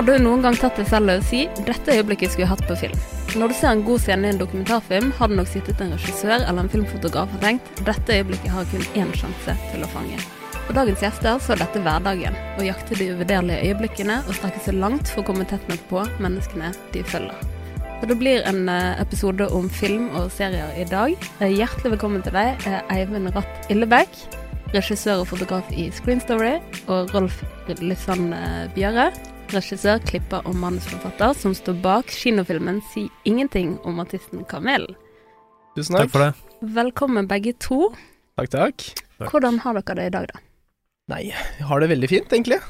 Har du noen gang tatt deg selv i å si 'dette øyeblikket skulle jeg hatt på film'? Når du ser en god scene i en dokumentarfilm, har det nok sittet en regissør eller en filmfotograf og tenkt 'dette øyeblikket har kun én sjanse til å fange'. For dagens gjester så er dette hverdagen, å jakte de uvurderlige øyeblikkene og strekke seg langt for å komme tett nok på menneskene de følger. Så det blir en eh, episode om film og serier i dag. Eh, Hjertelig velkommen til deg, eh, Eivind Ratt Illebekk, regissør og fotograf i Screen Story, og Rolf Lysand eh, Bjøre, regissør, klipper og manusforfatter, som står bak kinofilmen 'Si ingenting om artisten Kamel'. Tusen takk. Takk for det. Velkommen begge to. Takk, takk. Hvordan har dere det i dag, da? Nei, jeg har det veldig fint, egentlig.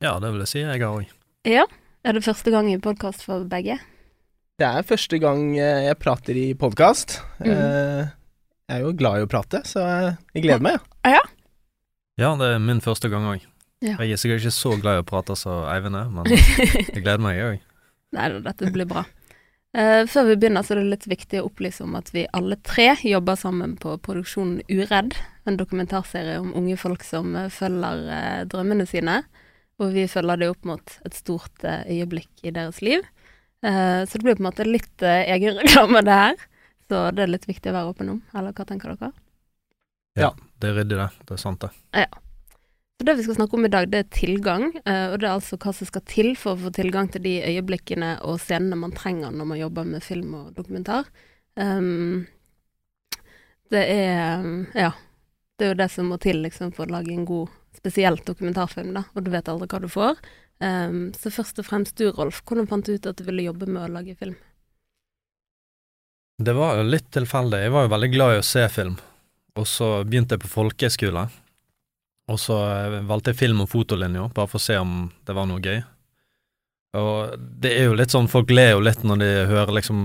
Ja, det vil jeg si. Jeg har òg. Ja, Er det første gang i podkast for begge? Det er første gang eh, jeg prater i podkast. Mm. Jeg er jo glad i å prate, så jeg- gleder meg. Ja. Ja, det er min første gang òg. Ja. Jeg er sikkert ikke så glad i å prate som Eivind er, men jeg gleder meg, jeg òg. Nei da, dette blir bra. Uh, før vi begynner, så er det litt viktig å opplyse om at vi alle tre jobber sammen på produksjonen Uredd, en dokumentarserie om unge folk som eh, følger uh, drømmene sine. Og vi følger det opp mot et stort uh, øyeblikk i deres liv. Eh, så det blir på en måte litt egenreklame, det her. Så det er litt viktig å være åpen om. Eller hva tenker dere? Ja, Det er ryddig, det. Det er sant, det. Så Det vi skal snakke om i dag, det er tilgang. eh, og det er altså hva som skal til for å få tilgang til de øyeblikkene og scenene man trenger når man jobber med film og dokumentar. Um, det er Ja. Det er jo det som må til liksom, for å lage en god, spesielt dokumentarfilm, da. Og du vet aldri hva du får. Um, så først og fremst du, Rolf. Hvordan fant du ut at du ville jobbe med å lage film? Det var jo litt tilfeldig. Jeg var jo veldig glad i å se film, og så begynte jeg på folkehøyskole. Og så eh, valgte jeg film- og fotolinja, bare for å se om det var noe gøy. Og det er jo litt sånn, folk ler jo litt når de hører liksom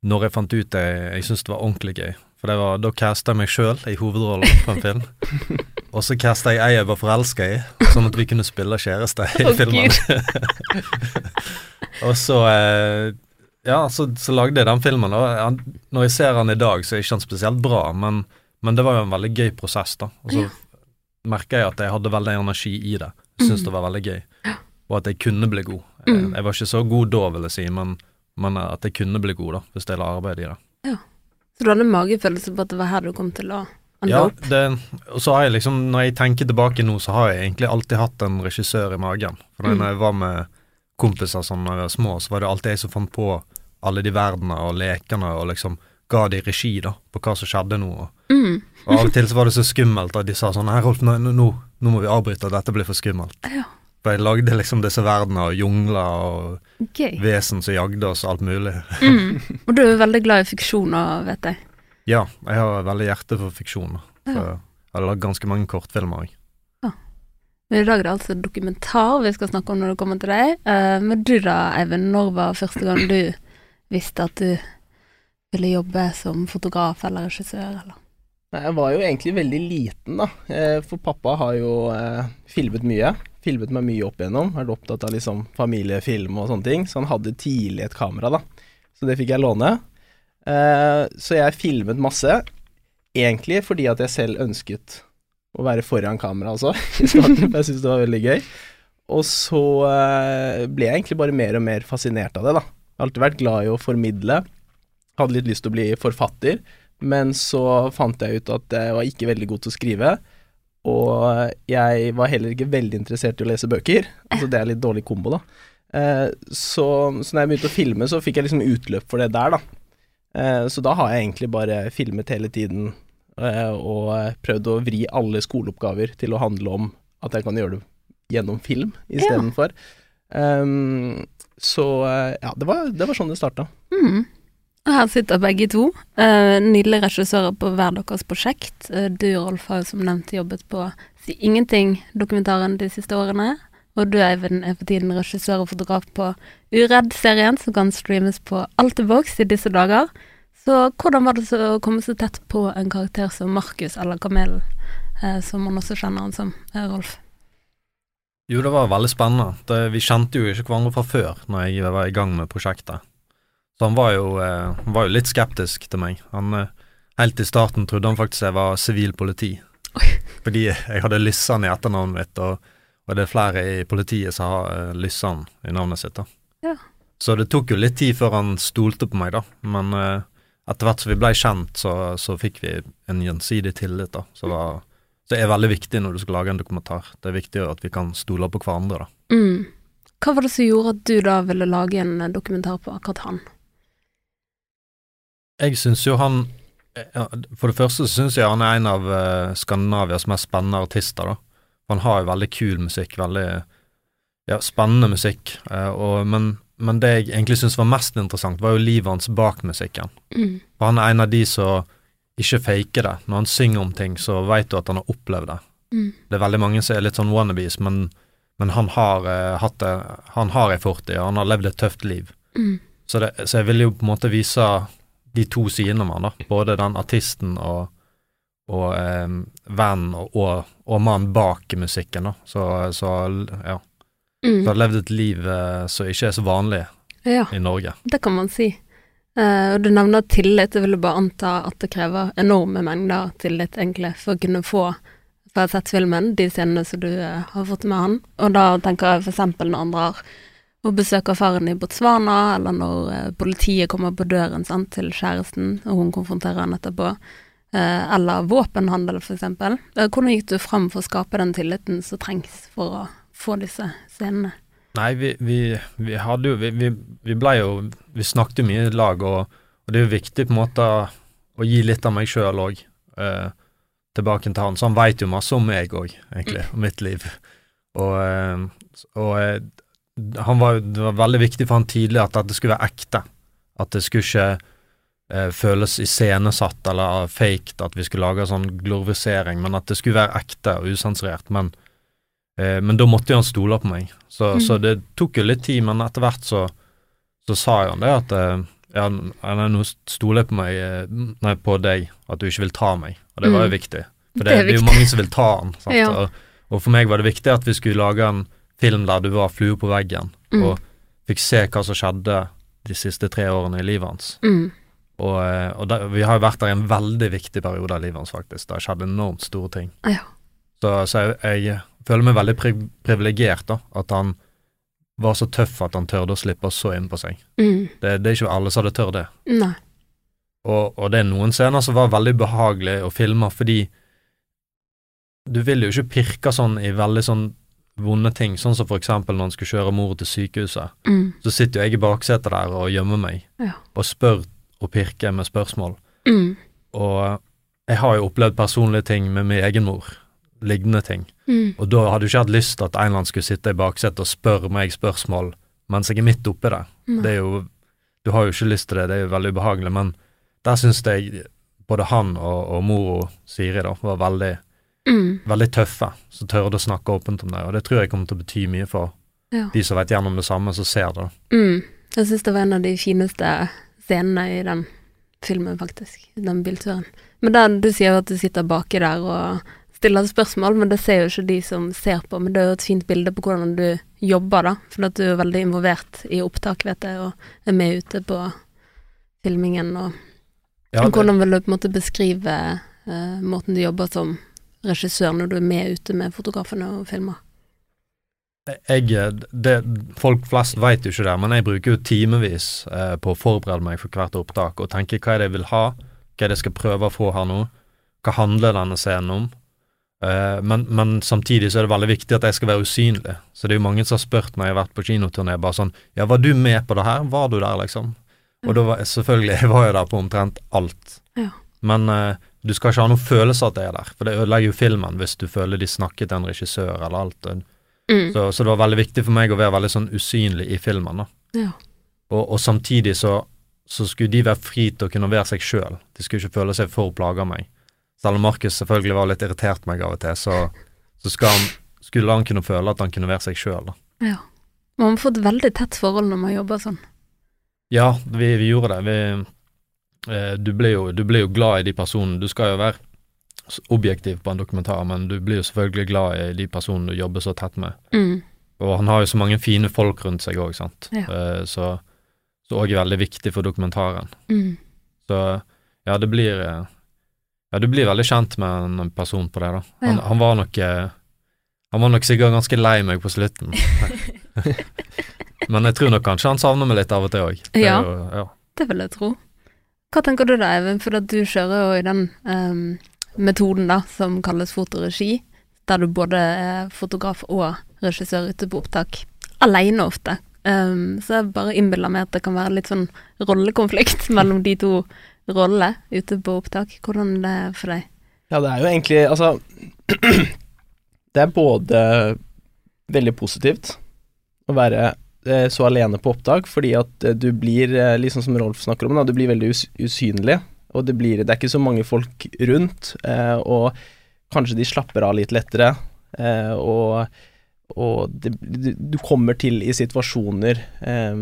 Når jeg fant ut det jeg syntes det var ordentlig gøy. For det var, da casta jeg meg sjøl i hovedrollen på en film. Og så casta jeg ei jeg var forelska i, sånn at vi kunne spille kjæreste i oh, filmen. og så eh, Ja, så, så lagde jeg den filmen. Og når jeg ser han i dag, så er ikke han spesielt bra, men, men det var jo en veldig gøy prosess, da. Og så Ja. Merka jeg at jeg hadde veldig energi i det. Syntes Mhm. det var veldig gøy. Og at jeg kunne bli god. Jeg, Mhm. jeg var ikke så god da, vil jeg si, men, men at jeg kunne bli god, da, hvis jeg la arbeid i det. Så du hadde magefølelse på at det var her du kom til å ende Ja, det, og så har jeg liksom, når jeg tenker tilbake nå, så har jeg egentlig alltid hatt en regissør i magen. For Mm. når jeg var med kompiser sånn da jeg var små, så var det alltid jeg som fant på alle de verdenene og lekene, og liksom ga de regi da, på hva som skjedde nå. Og, Mm. Og av og til så var det så skummelt at de sa sånn Nei, Rolf, nå, nå, nå må vi avbryte, dette blir for skummelt. Ja. For jeg lagde liksom disse verdenene og jungler og Gøy. vesen som jagde oss, alt mulig. Mm. Og du er veldig glad i fiksjoner, vet jeg. Ja, jeg har veldig hjerte for fiksjoner. Ja. Jeg har lagd ganske mange kortfilmer òg. Men i dag er det altså dokumentar vi skal snakke om når det kommer til deg. Eh, men du da, Eivind, når var første gang du visste at du ville jobbe som fotograf eller regissør, eller? Nei, Jeg var jo egentlig veldig liten, da. Eh, For pappa har jo eh, filmet mye. Filmet meg mye opp igjennom. Vært opptatt av liksom familiefilm og sånne ting. Så han hadde tidlig et kamera, da. Så det fikk jeg låne. Eh, Så jeg filmet masse. Egentlig fordi at jeg selv ønsket å være foran kamera starten. For jeg syntes det var veldig gøy. Og så eh, ble jeg egentlig bare mer og mer fascinert av det, da. Jeg har alltid vært glad i å formidle. Hadde litt lyst til å bli forfatter. Men så fant jeg ut at jeg var ikke veldig god til å skrive, og jeg var heller ikke veldig interessert i å lese bøker. Altså det er litt dårlig kombo, da. Eh, så, så når jeg begynte å filme, så fikk jeg liksom utløp for det der, da. Eh, så da har jeg egentlig bare filmet hele tiden eh, og prøvd å vri alle skoleoppgaver til å handle om at jeg kan gjøre det gjennom film istedenfor. Um, så ja, det var, det var sånn det starta. Mm. Her sitter begge to. Uh, nydelige regissører på hver deres prosjekt. Eh, du, Rolf, har jo som nevnt jobbet på Si ingenting-dokumentaren de siste årene. Og du, Eivind, er for tiden regissør og fotograf på Uredd-serien, som kan streames på Altibox i disse dager. Så hvordan var det så å komme så tett på en karakter som Markus, eller Kamelen, eh, som man også kjenner han som, eh, Rolf? Jo, det var veldig spennende. Det, vi kjente jo ikke hverandre fra før når jeg var i gang med prosjektet. Så han var jo, eh, han var jo litt skeptisk til meg. Han, eh, helt i starten trodde han faktisk jeg var sivil politi. Fordi jeg hadde Lyssan i etternavnet mitt, og, Og det er flere i politiet som har uh, Lysand i navnet sitt, da. Ja. Så det tok jo litt tid før han stolte på meg, da. Men uh, etter hvert som vi blei kjent, så, så, fikk vi en gjensidig tillit, da. Så, var, så det er veldig viktig når du skal lage en dokumentar. Det er viktig at vi kan stole på hverandre, da. Mm. Hva var det som gjorde at du da ville lage en dokumentar på akkurat han? Jeg syns jo han For det første syns jeg han er en av uh, Skandinavias mest spennende artister, da. Han har jo veldig kul musikk, veldig ja, spennende musikk, uh, og, men, men, det jeg egentlig syns var mest interessant, var jo livet hans bak musikken. Mm. For han er en av de som ikke faker det. Når han synger om ting, så veit du at han har opplevd det. Mm. Det er veldig mange som er litt sånn wannabes, men, men han har eh, hatt det Han har ei fortid, og han har levd et tøft liv. Mm. Så, det, så, jeg ville jo på en måte vise de to sidene av han, da. Både den artisten og, og eh, vennen og, og, og mann bak musikken, da. Så, så ja. Mm. Så har levd et liv eh, som ikke er så vanlig ja, i Norge. det kan man si. Uh, og du nevner tillit. Jeg ville bare anta at det krever enorme mengder tillit, egentlig, for å kunne få for å ha sett filmen, de scenene som du uh, har fått med han. Og da tenker jeg eksempel når andre har og besøker faren i Botswana, eller når eh, politiet kommer på døren sant, til kjæresten, og hun konfronterer han etterpå, eh, eller våpenhandel, eksempel. Eh, hvordan gikk du fram for å skape den tilliten som trengs for å få disse scenene? Nei, vi, vi, vi hadde jo vi, vi, blei jo Vi snakket jo mye i lag, og, og, det er jo viktig på en måte å gi litt av meg sjøl òg eh, tilbake til han. Så han veit jo masse om meg òg, egentlig, om mitt liv. Og, og var, det var veldig viktig for han tidlig at dette skulle være ekte. At det skulle ikke eh, føles iscenesatt eller faked at vi skulle lage sånn glorifisering, men at det skulle være ekte og usensurert. Men, eh, men da måtte jo han stole på meg, så, mm. så, det tok jo litt tid, men etter hvert så, så sa han det at eh, ja, nå stoler jeg på meg, eh, nei, på deg, at du ikke vil ta meg, og det var jo mm. viktig. For det, det, er, det er jo mange som vil ta han, ja. og, og for meg var det viktig at vi skulle lage en film der du var flue på veggen mm. og fikk se hva som skjedde de siste tre årene i livet hans. Mm. Og, eh, og der, vi har jo vært der i en veldig viktig periode av livet hans, faktisk. Det har skjedd enormt store ting. Ja. Så, så jeg, jeg, føler meg veldig pri privilegert, da, at han var så tøff at han tørde å slippe oss så inn på seg. Mm. Det, det, er ikke alle som hadde tørt det. Nei. Og, og, det er noen scener som var veldig behagelige å filme, fordi du vil jo ikke pirke sånn i veldig sånn vonde ting, sånn som eksempel når han skulle kjøre mor til sykehuset. Mm. Så sitter jo jeg i baksetet der og gjemmer meg, ja. og spør og pirker med spørsmål. Mm. Og jeg har jo opplevd personlige ting med min egen mor, lignende ting. Mm. Og da hadde jeg ikke hatt lyst til at en eller annen skulle sitte i baksetet og spørre meg spørsmål mens jeg er midt oppi det. Det er jo Du har jo ikke lyst til det, det er jo veldig ubehagelig, men der syns jeg både han og, og mora Siri da var veldig Mm. Veldig tøffe, som tør å snakke åpent om det. Og det tror jeg kommer til å bety mye for ja. de som vet gjennom det samme, som ser det. Mm. Jeg syns det var en av de fineste scenene i den filmen, faktisk. Den bilturen. Men der, du sier jo at du sitter baki der og stiller spørsmål, men det ser jo ikke de som ser på. Men det er jo et fint bilde på hvordan du jobber, da. For at du er veldig involvert i opptak, vet jeg, og er med ute på filmingen og ja, det... Hvordan vil du på en måte beskrive uh, måten du jobber som regissør når du er med ute med fotografene og filmer? Jeg, det, folk flest vet jo ikke det, men jeg bruker jo timevis eh, på å forberede meg for hvert opptak og tenke hva er det jeg vil ha, hva er det jeg skal prøve å få her nå, hva handler denne scenen om? Eh, men, men, samtidig så er det veldig viktig at jeg skal være usynlig. Så det er jo mange som har spurt når jeg har vært på kinoturné, bare sånn Ja, var du med på det her? Var du der, liksom? Og da var selvfølgelig Jeg var jo der på omtrent alt. Ja. Men eh, du skal ikke ha noen følelse av at det er der, for det ødelegger jo filmen hvis du føler de snakket til en regissør eller alt. Mm. Så, så, det var veldig viktig for meg å være veldig sånn usynlig i filmen. da. Ja. Og, og, samtidig så, så, skulle de være fri til å kunne være seg sjøl. De skulle ikke føle seg for plaga av meg. Selv om Markus selvfølgelig var litt irritert meg av og til, så, så han, skulle han kunne føle at han kunne være seg sjøl. Ja. Man har fått veldig tett forhold når man jobber sånn. Ja, vi, vi gjorde det. Vi du blir, jo, du blir jo glad i de personene. Du skal jo være objektiv på en dokumentar, men du blir jo selvfølgelig glad i de personene du jobber så tett med. Mm. Og han har jo så mange fine folk rundt seg òg, sant. Ja. Eh, så òg er veldig viktig for dokumentaren. Mm. Så ja, det blir Ja, du blir veldig kjent med en person på det, da. Han, ja. han var nok Han var nok sikkert ganske lei meg på slutten. Men jeg tror nok kanskje han savner meg litt av og til òg. Ja. ja. Det vil jeg tro. Hva tenker du da, Even, for du kjører jo i den um, metoden da, som kalles fotoregi, der du både er fotograf og regissør ute på opptak, alene ofte. Um, så jeg bare innbiller meg at det kan være litt sånn rollekonflikt mellom de to rollene ute på opptak. Hvordan er det for deg? Ja, det er jo egentlig Altså Det er både veldig positivt å være så alene på opptak, fordi at eh, du blir, eh, liksom som Rolf snakker om, da, du blir veldig us usynlig. Og det, blir, det er ikke så mange folk rundt, eh, og kanskje de slapper av litt lettere. Eh, og og det, du, kommer til i situasjoner eh,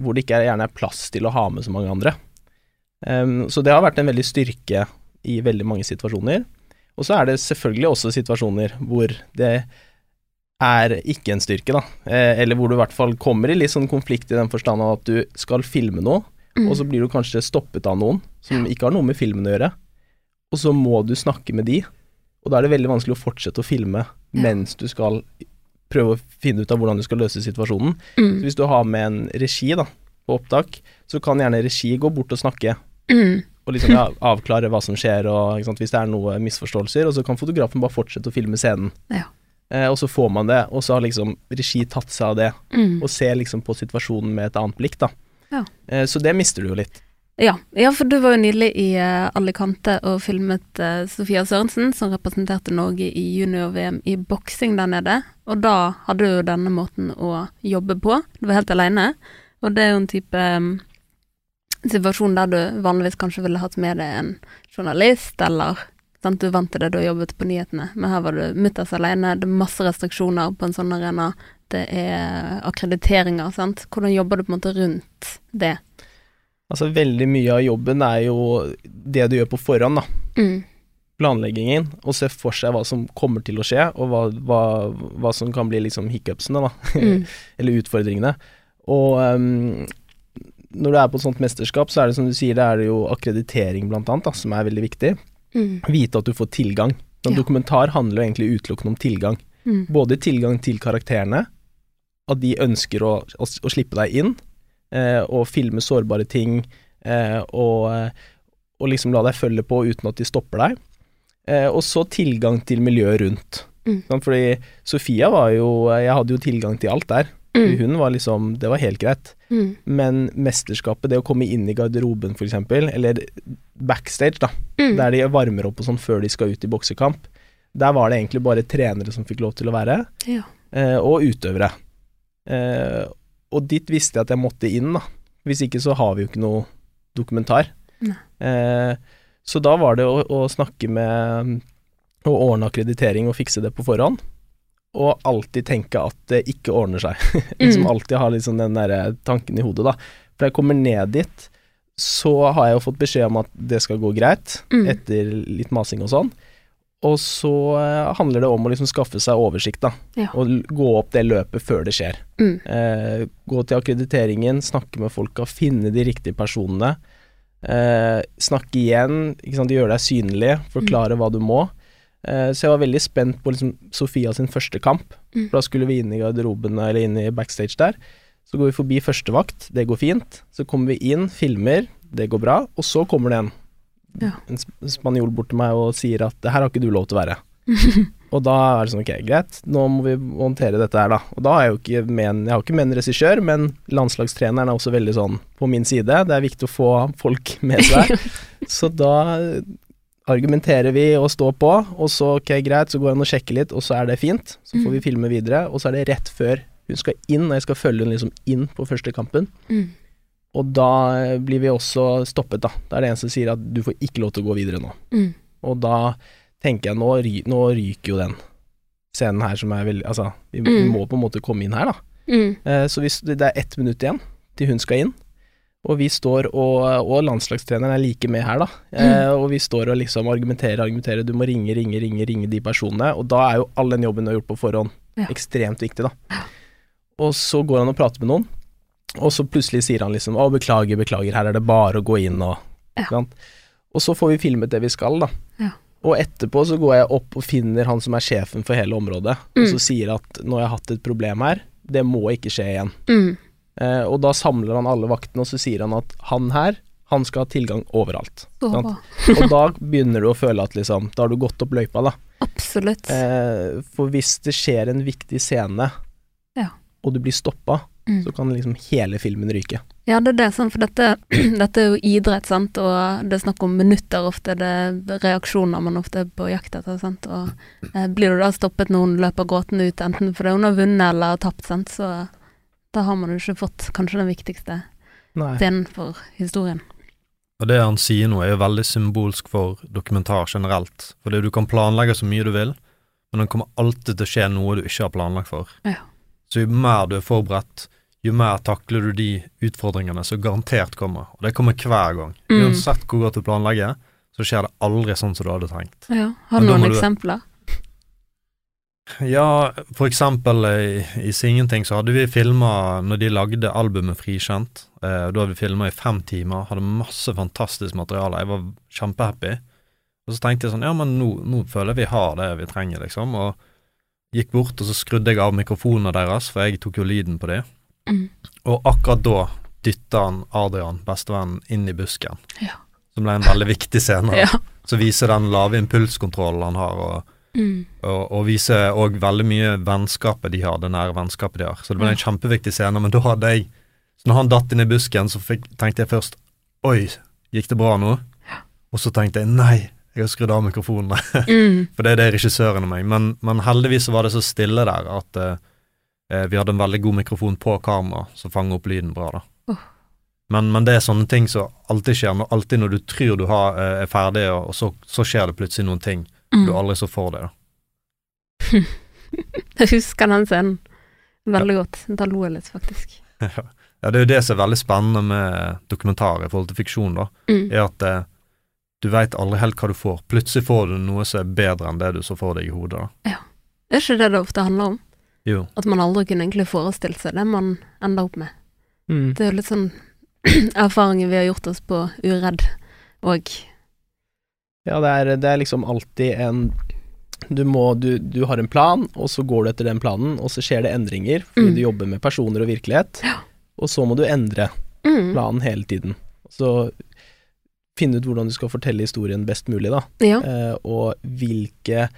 hvor det ikke er, gjerne er plass til å ha med så mange andre. Så det har vært en veldig styrke i veldig mange situasjoner. Og så er det selvfølgelig også situasjoner hvor det er ikke en styrke, da. Eh, eller hvor du i hvert fall kommer i litt sånn konflikt i den forstand av at du skal filme noe, Mm. og så blir du kanskje stoppet av noen som ikke har noe med filmen å gjøre. Og så må du snakke med de, og da er det veldig vanskelig å fortsette å filme Ja. mens du skal prøve å finne ut av hvordan du skal løse situasjonen. Så Mm. hvis du har med en regi da, på opptak, så kan gjerne regi gå bort og snakke Mm. og liksom ja, avklare hva som skjer, og sant, hvis det er noe misforståelser, og så kan fotografen bare fortsette å filme scenen. Ja. Eh, og så får man det, og så har liksom regi tatt seg av det, Mm. og ser liksom på situasjonen med et annet blikk, da. Ja. Eh, så det mister du jo litt. Ja, ja, for du var jo nylig i uh, Alicante og filmet uh, Sofia Sørensen, som representerte Norge i junior-VM i boksing der nede. Og da hadde du jo denne måten å jobbe på. Du var helt alene. Og det er jo en type um, situasjon der du vanligvis kanskje ville hatt med deg en journalist, eller sant, du vant til det, du har jobbet på nyhetene. Men her var du mutters alene, det er masse restriksjoner på en sånn arena. Det er akkrediteringer, sant. Hvordan jobber du på en måte rundt det? Altså veldig mye av jobben er jo det du gjør på forhånd, da. Mm. Planleggingen, og se for seg hva som kommer til å skje, og hva, hva, hva som kan bli liksom hiccupsene, da. Mm. Eller utfordringene. Og um, når du er på et sånt mesterskap, så er det som du sier, det er jo akkreditering blant annet, da, som er veldig viktig. Mm. Vite at du får tilgang. En Ja. Dokumentar handler jo egentlig utelukkende om tilgang. Mm. Både tilgang til karakterene, at de ønsker å, å, å slippe deg inn, eh, og filme sårbare ting, eh, og, og liksom la deg følge på uten at de stopper deg. Eh, og så tilgang til miljøet rundt. Mm. Fordi Sofia var jo Jeg hadde jo tilgang til alt der. Mm. Hun var liksom Det var helt greit. Mm. Men mesterskapet, det å komme inn i garderoben eksempel, eller backstage, da, Mm. der de varmer opp og sånn før de skal ut i boksekamp, der var det egentlig bare trenere som fikk lov til å være, Ja. eh, og utøvere. Eh, og dit visste jeg at jeg måtte inn, da. Hvis ikke så har vi jo ikke noe dokumentar. Eh, så da var det å, å snakke med Å ordne akkreditering og fikse det på forhånd. Og alltid tenke at det ikke ordner seg. liksom Mm. alltid ha liksom den der tanken i hodet, da. For jeg kommer ned dit, så har jeg jo fått beskjed om at det skal gå greit, Mm. etter litt masing og sånn. Og så eh, handler det om å liksom skaffe seg oversikt, da. Ja. Og gå opp det løpet før det skjer. Mm. Eh, gå til akkrediteringen, snakke med folka, finne de riktige personene. Eh, snakke igjen, ikke sant, gjøre deg synlig, forklare hva du må. Eh, så jeg var veldig spent på liksom Sofia sin første kamp. Mm. For da skulle vi inn i garderoben, eller inn i backstage der. Så går vi forbi førstevakt, det går fint. Så kommer vi inn, filmer, det går bra. Og så kommer det en, Ja. en spanjol bort til meg og sier at det her har ikke du lov til å være. Og da er det sånn, ok, greit, nå må vi håndtere dette her, da. Og da har jeg jo ikke med en, jeg har ikke med en regissør, men landslagstreneren er også veldig sånn på min side. Det er viktig å få folk med seg. Så da argumenterer vi og står på, og så, ok, greit, så går han og sjekker litt, og så er det fint. Så får vi filme videre, og så er det rett før hun skal inn, og jeg skal følge henne liksom inn på første kampen. Mm. Og da eh, blir vi også stoppet, da. Da er det en som sier at du får ikke lov til å gå videre nå. Mm. Og da tenker jeg nå, ry nå ryker jo den scenen her som er veldig Altså, vi, vi Mm. må på en måte komme inn her, da. Mm. Eh, så hvis det det er ett minutt igjen til hun skal inn, og vi står og, og landslagstreneren er like med her, da. Eh, og vi står og liksom argumenterer, argumenterer, du må ringe, ringe, ringe, ringe de personene. Og da er jo all den jobben du har gjort på forhånd, Ja. ekstremt viktig, da. Og så går han og prater med noen, og så plutselig sier han liksom 'Å, beklager, beklager, her er det bare å gå inn', og Ja. Og så får vi filmet det vi skal, da. Ja. Og etterpå så går jeg opp og finner han som er sjefen for hele området, og Mm. så sier at nå har jeg hatt et problem her, det må ikke skje igjen. Mm. Eh, og da samler han alle vaktene, og så sier han at han her, han skal ha tilgang overalt. Sant. Og da begynner du å føle at liksom, da har du gått opp løypa, da. Absolutt. Eh, for hvis det skjer en viktig scene, Ja. og du blir stoppa, Mm. så kan liksom hele filmen ryke. Ja, det er det, for dette, dette er jo idrett, sant, og det er snakk om minutter ofte, det er reaksjoner man ofte er på jakt etter, sant, og eh, blir du da stoppet når hun løper gråtende ut, enten fordi hun har vunnet eller har tapt, sant, så da har man jo ikke fått kanskje den viktigste Nei. scenen for historien. Og det han sier nå, er jo veldig symbolsk for dokumentar generelt. Fordi du kan planlegge så mye du vil, men det kommer alltid til å skje noe du ikke har planlagt for. Ja. Så jo mer du er forberedt, jo mer takler du de utfordringene som garantert kommer. Og det kommer hver gang. Mm. Uansett hvor godt du planlegger, så skjer det aldri sånn som du hadde tenkt. Ja, har du noen eksempler? du-? Ja, for eksempel i, i Singenting så hadde vi filma når de lagde albumet Frikjent. Eh, da hadde vi filma i fem timer, hadde masse fantastisk materiale. Jeg var kjempehappy. Og så tenkte jeg sånn, ja, men nå, nå føler jeg vi har det vi trenger, liksom. Og gikk bort, og så skrudde jeg av mikrofonene deres, for jeg tok jo lyden på det. Mm. Og akkurat da dytta han Adrian, bestevennen, inn i busken. Ja. Som ble en veldig viktig scene. Ja. Så viser den lave impulskontrollen han har, og Mm. og, og viser òg veldig mye vennskapet de har, det nære vennskapet de har. Så det ble en kjempeviktig scene, men da hadde jeg Så når han datt inn i busken, så fikk, tenkte jeg først Oi, gikk det bra nå? Og så tenkte jeg nei, jeg har skrudd av mikrofonene. Mm. For det er det regissøren og meg. Men, men heldigvis var det så stille der at eh, vi hadde en veldig god mikrofon på kamera som fanger opp lyden bra, da. Oh. Men, men det er sånne ting som alltid skjer. Alltid når du tror du har, eh, er ferdig, og så, så skjer det plutselig noen ting Mm. du aldri så for deg. da. Jeg husker den scenen veldig godt. Da lo jeg litt, faktisk. Ja, det er jo det som er veldig spennende med dokumentar i forhold til fiksjon, da, Mm. er at eh, du veit aldri helt hva du får. Plutselig får du noe som er bedre enn det du så for deg i hodet, da. Er ikke det det ofte handler om? Jo. At man aldri kunne egentlig forestilt seg det man ender opp med. Mm. Det er jo litt sånn erfaringer vi har gjort oss på Uredd og Ja, det er, det er liksom alltid en du, må, du, du har en plan, og så går du etter den planen, og så skjer det endringer, fordi Mm. du jobber med personer og virkelighet, og så må du endre mm. planen hele tiden. Så finne ut hvordan du skal fortelle historien best mulig, da, Ja. eh, og hvilke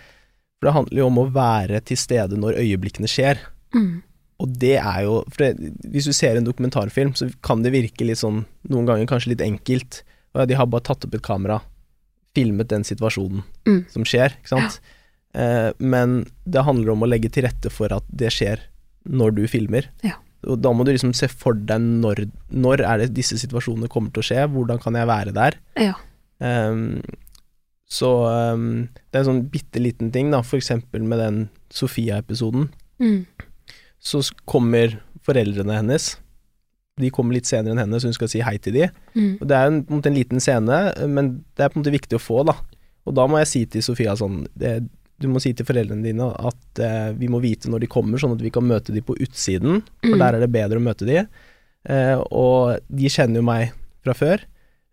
For det handler jo om å være til stede når øyeblikkene skjer. Mm. Og det er jo det, Hvis du ser en dokumentarfilm, så kan det virke litt sånn Noen ganger kanskje litt enkelt. Og ja, de har bare tatt opp et kamera, filmet den situasjonen Mm. som skjer, ikke sant. Eh, men det handler om å legge til rette for at det skjer når du filmer. Ja. Og da må du liksom se for deg når, når er det disse situasjonene kommer til å skje, hvordan kan jeg være der. Ja. Ehm, så um, det er en sånn bitte liten ting, da, for eksempel med den Sofia-episoden Mm. så kommer foreldrene hennes. De kommer litt senere enn henne, så hun skal si hei til de. Mm. Og Det er en, på en måte en liten scene, men det er på en måte viktig å få, da. Og da må jeg si til Sofia sånn det, Du må si til foreldrene dine at eh, vi må vite når de kommer, sånn at vi kan møte de på utsiden, for Mm. der er det bedre å møte de. Eh, og de kjenner jo meg fra før,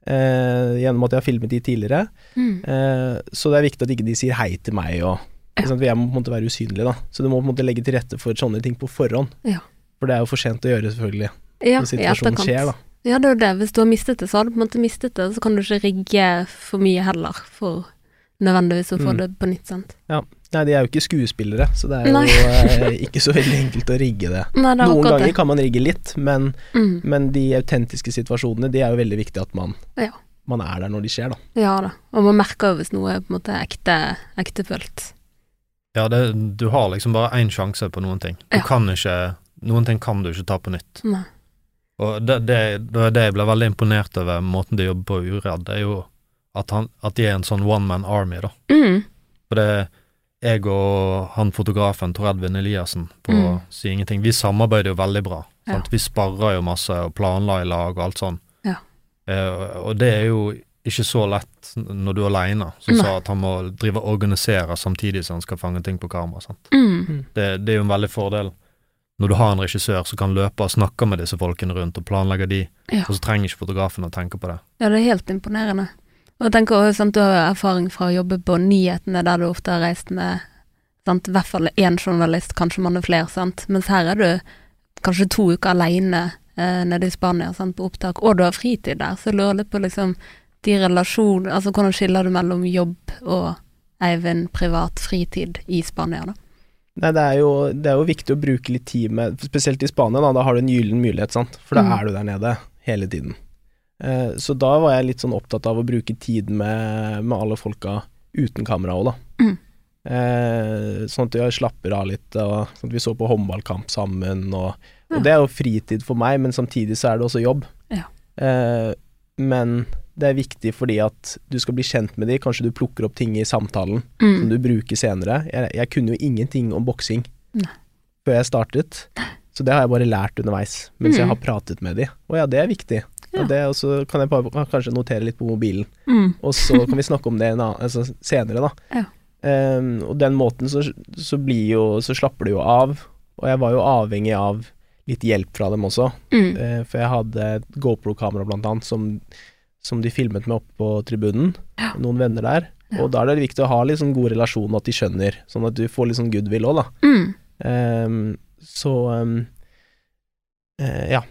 eh, gjennom at jeg har filmet de tidligere. Mm. Eh, så det er viktig at ikke de sier hei til meg og Sånn? Jeg må på en måte være usynlig, da. Så du må på en måte legge til rette for sånne ting på forhånd. Ja. For det er jo for sent å gjøre, selvfølgelig, Ja, når situasjonen skjer, da. Ja, det er jo det. Hvis du har mistet det, så har du på en måte mistet det, så kan du ikke rigge for mye heller, for nødvendigvis å få Mm. det på nytt, sant. Nei, de er jo ikke skuespillere, så det er Nei. jo eh, ikke så veldig enkelt å rigge det. Nei, det Noen ganger det. kan man rigge litt, men, Mm. men de autentiske situasjonene, de er jo veldig viktig at man, Ja. man er der når de skjer, da. Ja da. Og man merker jo hvis noe er på en måte ekte, ektefølt. Ja, det, du har liksom bare én sjanse på noen ting. Du Ja. kan ikke Noen ting kan du ikke ta på nytt. Nei. Og det, det, det det jeg ble veldig imponert over måten de jobber på i Uredd, det er jo at, han, at de er en sånn one man army, da. Mm. For det jeg og han fotografen Tor Edvin Eliassen på Mm. Si ingenting, vi samarbeider jo veldig bra. Ja. Vi sparrer jo masse og planla i lag og alt sånn. Ja. Eh, og det er jo ikke så lett når du er aleine, som sa at han må drive og organisere samtidig som han skal fange ting på kamera. Sant? Mm. Det, det er jo en veldig fordel når du har en regissør som kan løpe og snakke med disse folkene rundt og planlegge de, Ja. og så trenger ikke fotografen å tenke på det. ja, det er helt imponerende. Og jeg tenker også, sant, Du har erfaring fra å jobbe på nyhetene, der du ofte har reist med sant, i hvert fall én journalist, kanskje man er flere, sant. mens her er du kanskje to uker aleine eh, nede i Spania sant, på opptak, og du har fritid der. Så jeg lurer litt på liksom de relasjonene Altså hvordan skiller du mellom jobb og Eivind privat fritid i Spania, da? Nei, det er, jo, det er jo viktig å bruke litt tid med Spesielt i Spania, da, da har du en gyllen mulighet, sant. For da Mm. er du der nede hele tiden. Eh, så da var jeg litt sånn opptatt av å bruke tid med, med alle folka uten kamera òg, da. Mm. Eh, sånn at jeg slapper av litt, og sånn at vi så på håndballkamp sammen. Og, Ja. det er jo fritid for meg, men samtidig så er det også jobb. Ja. Eh, men det er viktig fordi at du skal bli kjent med de, kanskje du plukker opp ting i samtalen som Mm. du bruker senere. Jeg, jeg kunne jo ingenting om boksing før jeg startet, så det har jeg bare lært underveis mens jeg Mm. har pratet med de. Og ja, det er viktig. Ja. Og, det, og så kan jeg bare, kanskje notere litt på mobilen, Mm. og så kan vi snakke om det en annen, altså, senere, da. Ja. Um, og den måten så, så blir jo Så slapper det jo av. Og jeg var jo avhengig av litt hjelp fra dem også, eh, for jeg hadde GoPro-kamera blant annet som, som de filmet med oppe på tribunen, Ja. noen venner der. Ja. Og da er det viktig å ha litt sånn god relasjon, og at de skjønner, sånn at du får litt sånn goodwill òg, da. Mm. Um, så um, uh, ja.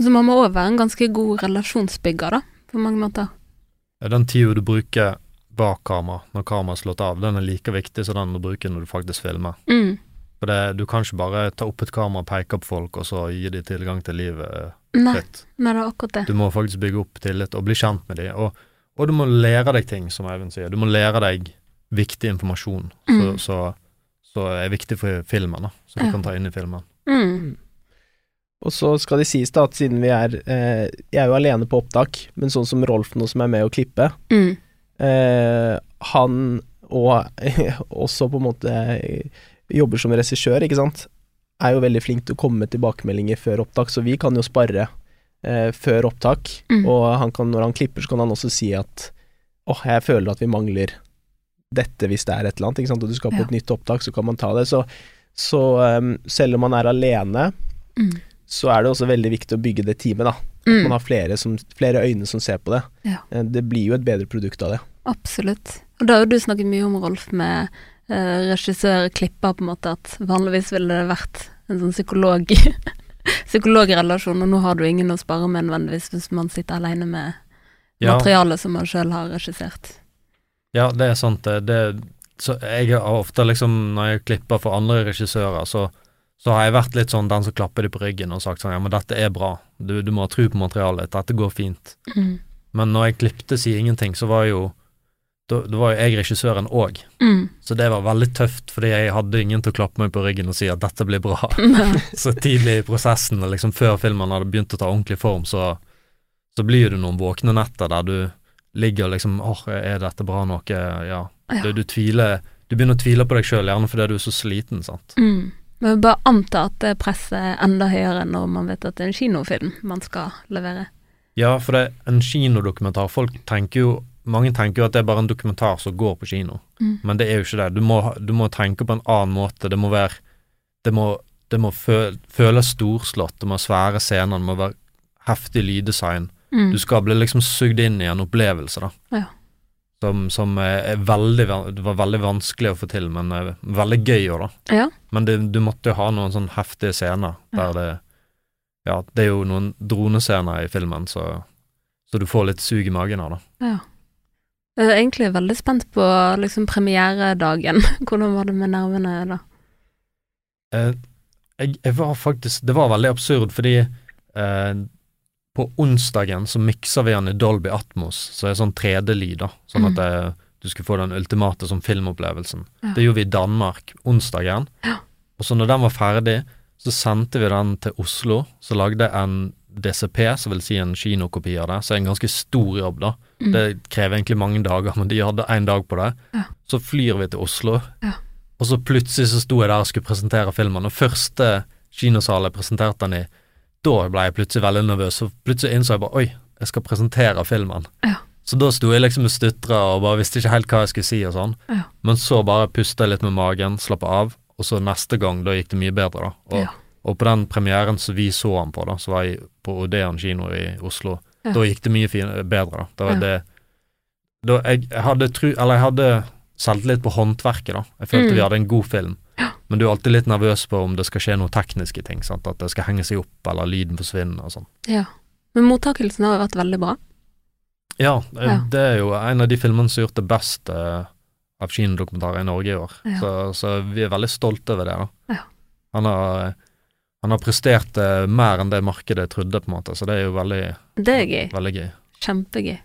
Så man må òg være en ganske god relasjonsbygger, da, på mange måter. Den tida du bruker bak kamera, når kameraet er slått av, den er like viktig som den du bruker når du faktisk filmer. Mm. For det, du kan ikke bare ta opp et kamera, peke opp folk, og så gi dem tilgang til livet Nei, ditt. nei, det er akkurat det. Du må faktisk bygge opp tillit og bli kjent med dem. Og, og du må lære deg ting, som Eivind sier. Du må lære deg viktig informasjon Mm. så, så, så er viktig for filmen, da. Så du Ja. kan ta inn i filmen. Mm. Og så skal det sies da at siden vi er eh, Jeg er jo alene på opptak, men sånn som Rolf nå som er med å klippe, Mm. eh, han og også på en måte jobber som regissør, ikke sant, er jo veldig flink til å komme med tilbakemeldinger før opptak, så vi kan jo spare eh, før opptak, Mm. og han kan, når han klipper, så kan han også si at åh, jeg føler at vi mangler dette hvis det er et eller annet, ikke sant, og du skal på Ja. et nytt opptak, så kan man ta det. Så, så um, selv om man er alene, Mm. så er det også veldig viktig å bygge det teamet, da. Mm. Man har flere, som, flere øyne som ser på det. Ja. Eh, Det blir jo et bedre produkt av det. Absolutt. Og da har jo du snakket mye om, Rolf, med eh, regissør klipper, på en måte, at vanligvis ville det vært en sånn psykolog psykologrelasjon, og nå har du ingen å spare med nødvendigvis hvis man sitter alene med Ja. materialet som man sjøl har regissert. Ja, det er sant. Det, det så jeg har ofte liksom, når jeg klipper for andre regissører, så, så har jeg vært litt sånn den som klapper dem på ryggen og sagt sånn ja, men dette er bra, du, du må ha tro på materialet, dette går fint. Mm. Men når jeg klippte Si ingenting, så var jo da, da var jo jeg regissøren òg, Mm. så det var veldig tøft, fordi jeg hadde ingen til å klappe meg på ryggen og si at dette blir bra. så tidlig i prosessen, liksom før filmen hadde begynt å ta ordentlig form, så, så blir det noen våkne netter der du ligger og liksom åh, er dette bra nok? Ja. Ja. Du, du tviler Du begynner å tvile på deg sjøl, gjerne fordi du er så sliten, sant. Mm. Men bare anta at det presset er enda høyere når man vet at det er en kinofilm man skal levere. Ja, for det er en kinodokumentar. Folk tenker jo Mange tenker jo at det er bare en dokumentar som går på kino, Mm. men det er jo ikke det. Du må, du må tenke på en annen måte. Det må være Det må, det må føl, føles storslått, det må være svære scener, det må være heftig lyddesign. Mm. Du skal bli liksom sugd inn i en opplevelse, da. Ja. Som, som er veldig Det var veldig vanskelig å få til, men er veldig gøy òg, da. Ja. Men det, du måtte jo ha noen sånn heftige scener der det Ja, det er jo noen dronescener i filmen, så, så du får litt sug i magen av det. ja. Jeg er egentlig veldig spent på liksom premieredagen. Hvordan var det med nervene da? Eh, jeg, jeg var faktisk Det var veldig absurd, fordi eh, på onsdagen så mikser vi den i Dolby Atmos, så er sånn 3D-lyd, da. Sånn at Mm. det, du skulle få den ultimate som filmopplevelsen. Ja. Det gjorde vi i Danmark onsdagen. Ja. Og så når den var ferdig, så sendte vi den til Oslo, så lagde en DCP, som vil si en kinokopi av det, så er det en ganske stor jobb, da. Mm. Det krever egentlig mange dager, men de hadde én dag på det. Ja. Så flyr vi til Oslo, Ja. og så plutselig så sto jeg der og skulle presentere filmen, og første kinosal jeg presenterte den i, da ble jeg plutselig veldig nervøs, og plutselig innså jeg bare oi, jeg skal presentere filmen. Ja. Så da sto jeg liksom og stutra og bare visste ikke helt hva jeg skulle si og sånn, Ja. men så bare pusta jeg litt med magen, slappa av, og så neste gang, da gikk det mye bedre, da. Og. Og på den premieren som vi så han på, da, som var jeg på Odeon kino i Oslo, Ja. da gikk det mye fin, bedre, da. da Ja. det, da jeg, jeg hadde tru, eller jeg hadde selvtillit på håndverket, da. Jeg følte Mm. vi hadde en god film. Men du er alltid litt nervøs på om det skal skje noen tekniske ting. Sant? At det skal henge seg opp, eller lyden forsvinner og sånn. Ja. Men mottakelsen har vært veldig bra. Ja, eh, Ja. det er jo en av de filmene som har gjort det best eh, av kinodokumentarer i Norge i år. Så, så vi er veldig stolte over det. da. Ja. Han har, han har prestert eh, mer enn det markedet trodde, på en måte, så det er jo veldig, Det er gøy. veldig gøy. Kjempegøy.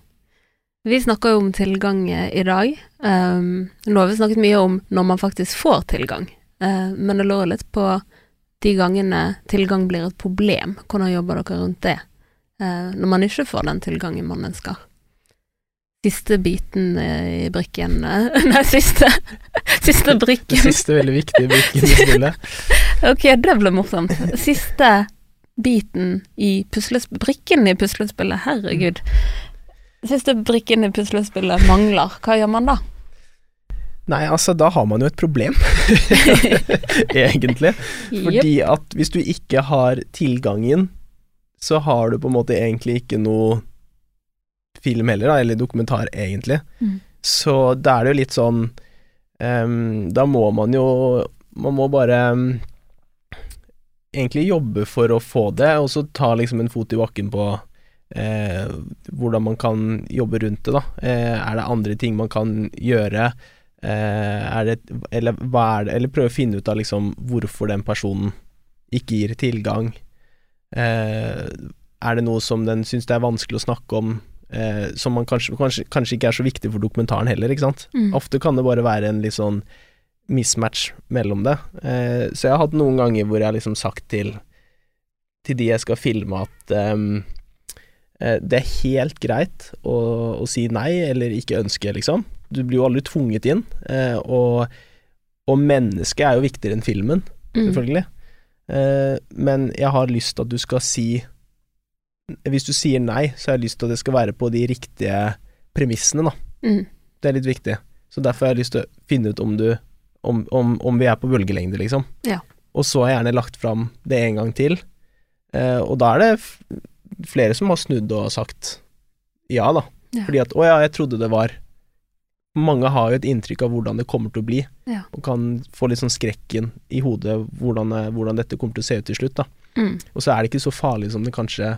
Vi snakker jo om tilgang eh, i dag. Um, nå har vi snakket mye om når man faktisk får tilgang, uh, men det lå litt på de gangene tilgang blir et problem. Hvordan jobber dere rundt det, uh, når man ikke får den tilgangen man ønsker? Siste biten i brikken Nei, siste, siste Det Den siste veldig viktige brikken i spillet. Ok, det ble morsomt. Siste biten i puslespillet Brikken i puslespillet, herregud. Siste brikken i puslespillet mangler. Hva gjør man da? Nei, altså, da har man jo et problem, egentlig. Fordi at hvis du ikke har tilgangen, så har du på en måte egentlig ikke noe film heller, da, eller dokumentar, egentlig. Mm. Så da er det jo litt sånn um, Da må man jo Man må bare ehm, egentlig jobbe for å få det, og så ta liksom en fot i bakken på eh, hvordan man kan jobbe rundt det, da. Eh, er det andre ting man kan gjøre? Eh, er det Eller hva er det Eller prøve å finne ut av liksom hvorfor den personen ikke gir tilgang. Eh, er det noe som den syns det er vanskelig å snakke om, eh, som man kanskje, kanskje, kanskje ikke er så viktig for dokumentaren heller, ikke sant? Mm. Ofte kan det bare være en litt sånn mismatch mellom det. Eh, så jeg har hatt noen ganger hvor jeg har liksom sagt til, til de jeg skal filme at um, eh, det er helt greit å, å si nei eller ikke ønske, liksom. Du blir jo aldri tvunget inn, eh, og, og mennesket er jo viktigere enn filmen, Mm. Eh, men jeg har lyst til at du skal si Hvis du sier nei, så har jeg lyst til at det skal være på de riktige premissene, da. Mm. Det er litt viktig. Så derfor har jeg lyst til å finne ut om du Om, om, om vi er på bølgelengde, liksom. Ja. Og så har jeg gjerne lagt fram det en gang til. Eh, og da er det flere som har snudd og sagt ja, da. Ja. Fordi at å ja, jeg trodde det var Mange har jo et inntrykk av hvordan det kommer til å bli, Ja. og kan få litt sånn skrekken i hodet hvordan, eh, hvordan dette kommer til å se ut til slutt. Mm. Og så er det ikke så farlig som det kanskje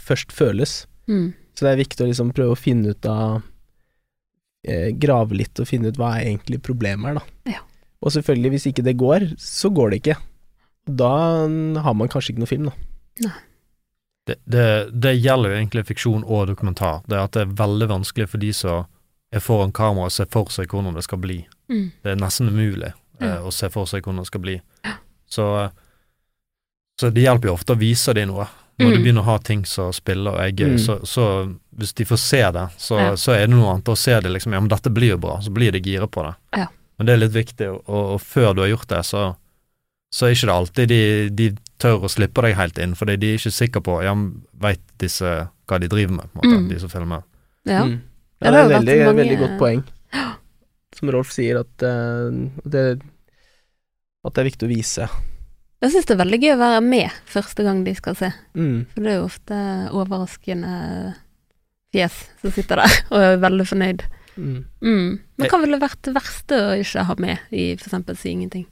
først føles. Mm. Så det er viktig å liksom prøve å finne ut av Grave litt og finne ut hva er egentlig problemet er, da. Ja. Og selvfølgelig, hvis ikke det går, så går det ikke. Da har man kanskje ikke noe film, da. Det, det, det gjelder jo egentlig fiksjon og dokumentar. Det er at det er veldig vanskelig for de som er foran kamera å se for seg hvordan det skal bli. Mm. Det er nesten umulig eh, Ja. å se for seg hvordan det skal bli. Så, så det hjelper jo ofte å vise dem noe. Når Mm. du begynner å ha ting som spiller og er gøy, Mm. så, så hvis de får se det, så, Ja. så er det noe annet å se det liksom, ja, men dette blir jo bra, så blir de gira på det. Ja. Men det er litt viktig, og, og, før du har gjort det, så, så er ikke det alltid de, de tør å slippe deg helt inn, fordi de er ikke sikre på, ja, veit disse hva de driver med, på en måte, Mm. de som filmer. Ja. Mm. Ja, det er et veldig, mange- veldig godt poeng. Som Rolf sier, at, uh, det, at det er viktig å vise. Jeg syns det er veldig gøy å være med første gang de skal se, Mm. for det er jo ofte overraskende fjes som sitter der og er veldig fornøyd. Mm. Mm. Men hva ville vært det verste å ikke ha med i eksempel Si ingenting?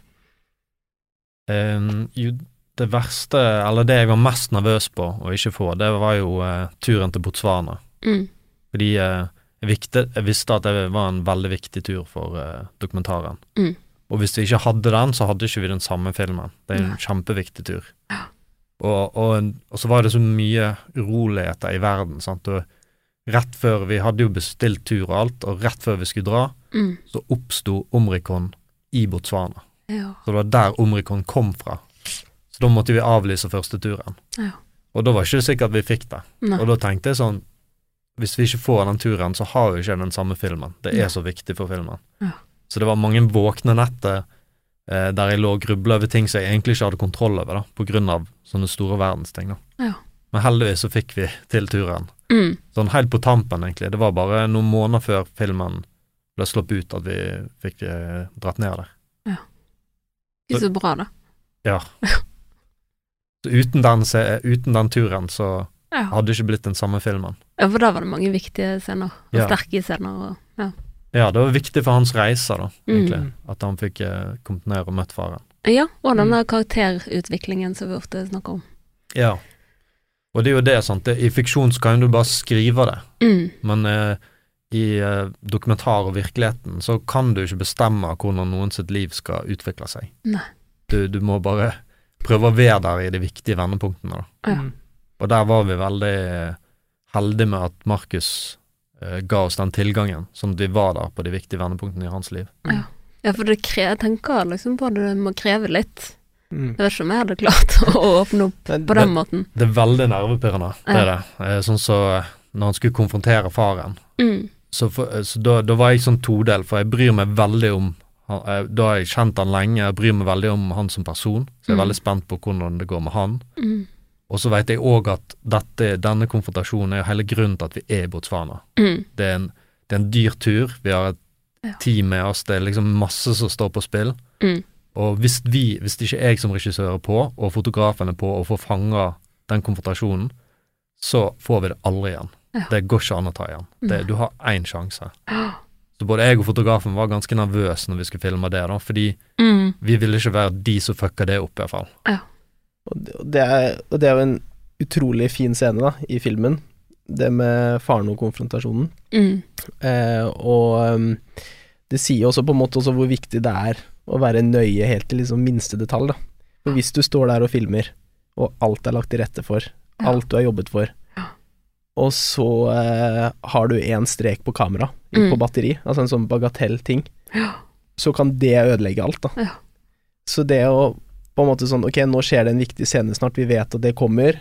Um, jo, det verste, eller det jeg var mest nervøs på å ikke få, det var jo uh, turen til Botswana. Mm. Fordi uh, jeg, vikte, jeg visste at det var en veldig viktig tur for uh, dokumentaren. Mm. Og hvis vi ikke hadde den, så hadde ikke vi den samme filmen. Det er en kjempeviktig tur. Og, og, og så var det så mye uroligheter i verden, sant. Og rett før Vi hadde jo bestilt tur og alt, og rett før vi skulle dra, Mm. så oppsto Omrikon i Botswana. Ja. Så det var der Omrikon kom fra. Så da måtte vi avlyse første turen. Ja. Og da var ikke det sikkert vi fikk det. Nei. Og da tenkte jeg sånn Hvis vi ikke får den turen, så har vi ikke den samme filmen. Det er Ja. så viktig for filmen. Så det var mange våkne netter eh, der jeg lå og grubla over ting som jeg egentlig ikke hadde kontroll over, da, på grunn av sånne store verdensting. da. Ja. Men heldigvis så fikk vi til turen. Mm. Sånn helt på tampen, egentlig. Det var bare noen måneder før filmen ble sluppet ut at vi fikk eh, dratt ned der. Ja. Ikke så bra, da. Ja. Så uten den, se- uten den turen så Ja. hadde ikke blitt den samme filmen. ja, for da var det mange viktige scener, og Ja. sterke scener. Og, ja. Ja, det var viktig for hans reise, da, egentlig, Mm. at han fikk eh, kommet ned og møtt faren. ja, og Mm. karakterutviklingen som vi ofte snakker om. Ja. Og det er jo det, sant. I fiksjon så kan du bare skrive det, Mm. men eh, i eh, dokumentar og virkeligheten så kan du ikke bestemme hvordan noen sitt liv skal utvikle seg. Nei. Du, du må bare prøve å være der i de viktige vendepunktene, da. Ja. Mm. Og der var vi veldig eh, heldige med at Markus eh, ga oss den tilgangen, sånn at vi var der på de viktige vendepunktene i hans liv. Ja, for det kre jeg tenker liksom på at det må kreve litt. Mm. Jeg vet ikke om jeg hadde klart å åpne opp Men på den måten. Det er veldig nervepirrende, det er det. Eh, Sånn så eh, når han skulle konfrontere faren, Mm. så, for, eh, så da, da var jeg sånn todel, for jeg bryr meg veldig om eh, Da har jeg kjent han lenge, jeg bryr meg veldig om han som person, så jeg er Mm. veldig spent på hvordan det går med han. Mm. Og så vet jeg òg at dette, denne konfrontasjonen er jo hele grunnen til at vi er i Botswana. Mm. Det er en, det er en dyr tur, vi har et Ja. team med oss, det er liksom masse som står på spill. Mm. Og hvis vi, hvis ikke jeg som regissør er på, og fotografen er på, og får fanga den konfrontasjonen, så får vi det aldri igjen. Ja. Det går ikke an å ta igjen. Det, du har én sjanse. Så både jeg og fotografen var ganske nervøse når vi skulle filme det, da, fordi Mm. vi ville ikke være de som fucka det opp, i hvert fall. Det, og det er, og det er jo en utrolig fin scene da, i filmen, det med faren og konfrontasjonen. Mm. Eh, og um, det sier også på en måte også hvor viktig det er å være nøye helt til liksom minste detalj. Da. For hvis du står der og filmer, og alt er lagt til rette for, alt du har jobbet for, og så eh, har du én strek på kamera, Mm. på batteri, altså en sånn bagatell-ting, så kan det ødelegge alt, da. Ja. Så det å på en måte sånn Ok, nå skjer det en viktig scene snart, vi vet at det kommer.